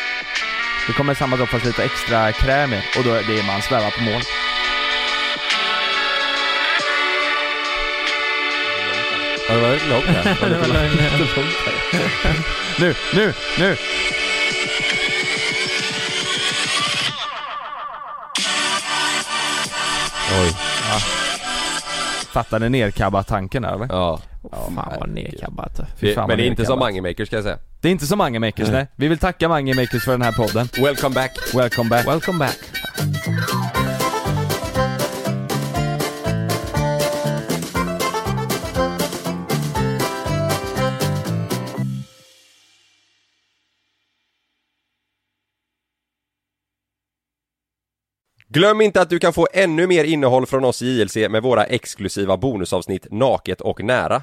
Speaker 2: Det kommer samma dropp fast lite extra kräm i och då är det man svävar på mål.
Speaker 1: Ja, det var lite långt här.
Speaker 3: Det var lögn.
Speaker 2: Nu, nu, nu!
Speaker 1: Oj.
Speaker 2: Fattar ni nerkabba-tanken där eller?
Speaker 1: Ja.
Speaker 3: Fan vad
Speaker 2: fan,
Speaker 1: Men det är inte som
Speaker 2: nerkabbat.
Speaker 1: Mange Maker ska jag säga.
Speaker 2: Det är inte som Mange Makers nej. Vi vill tacka Mange Makers för den här podden.
Speaker 1: Welcome back.
Speaker 2: Welcome back.
Speaker 3: Welcome back.
Speaker 1: Glöm inte att du kan få ännu mer innehåll från oss i JLC med våra exklusiva bonusavsnitt Naket och nära.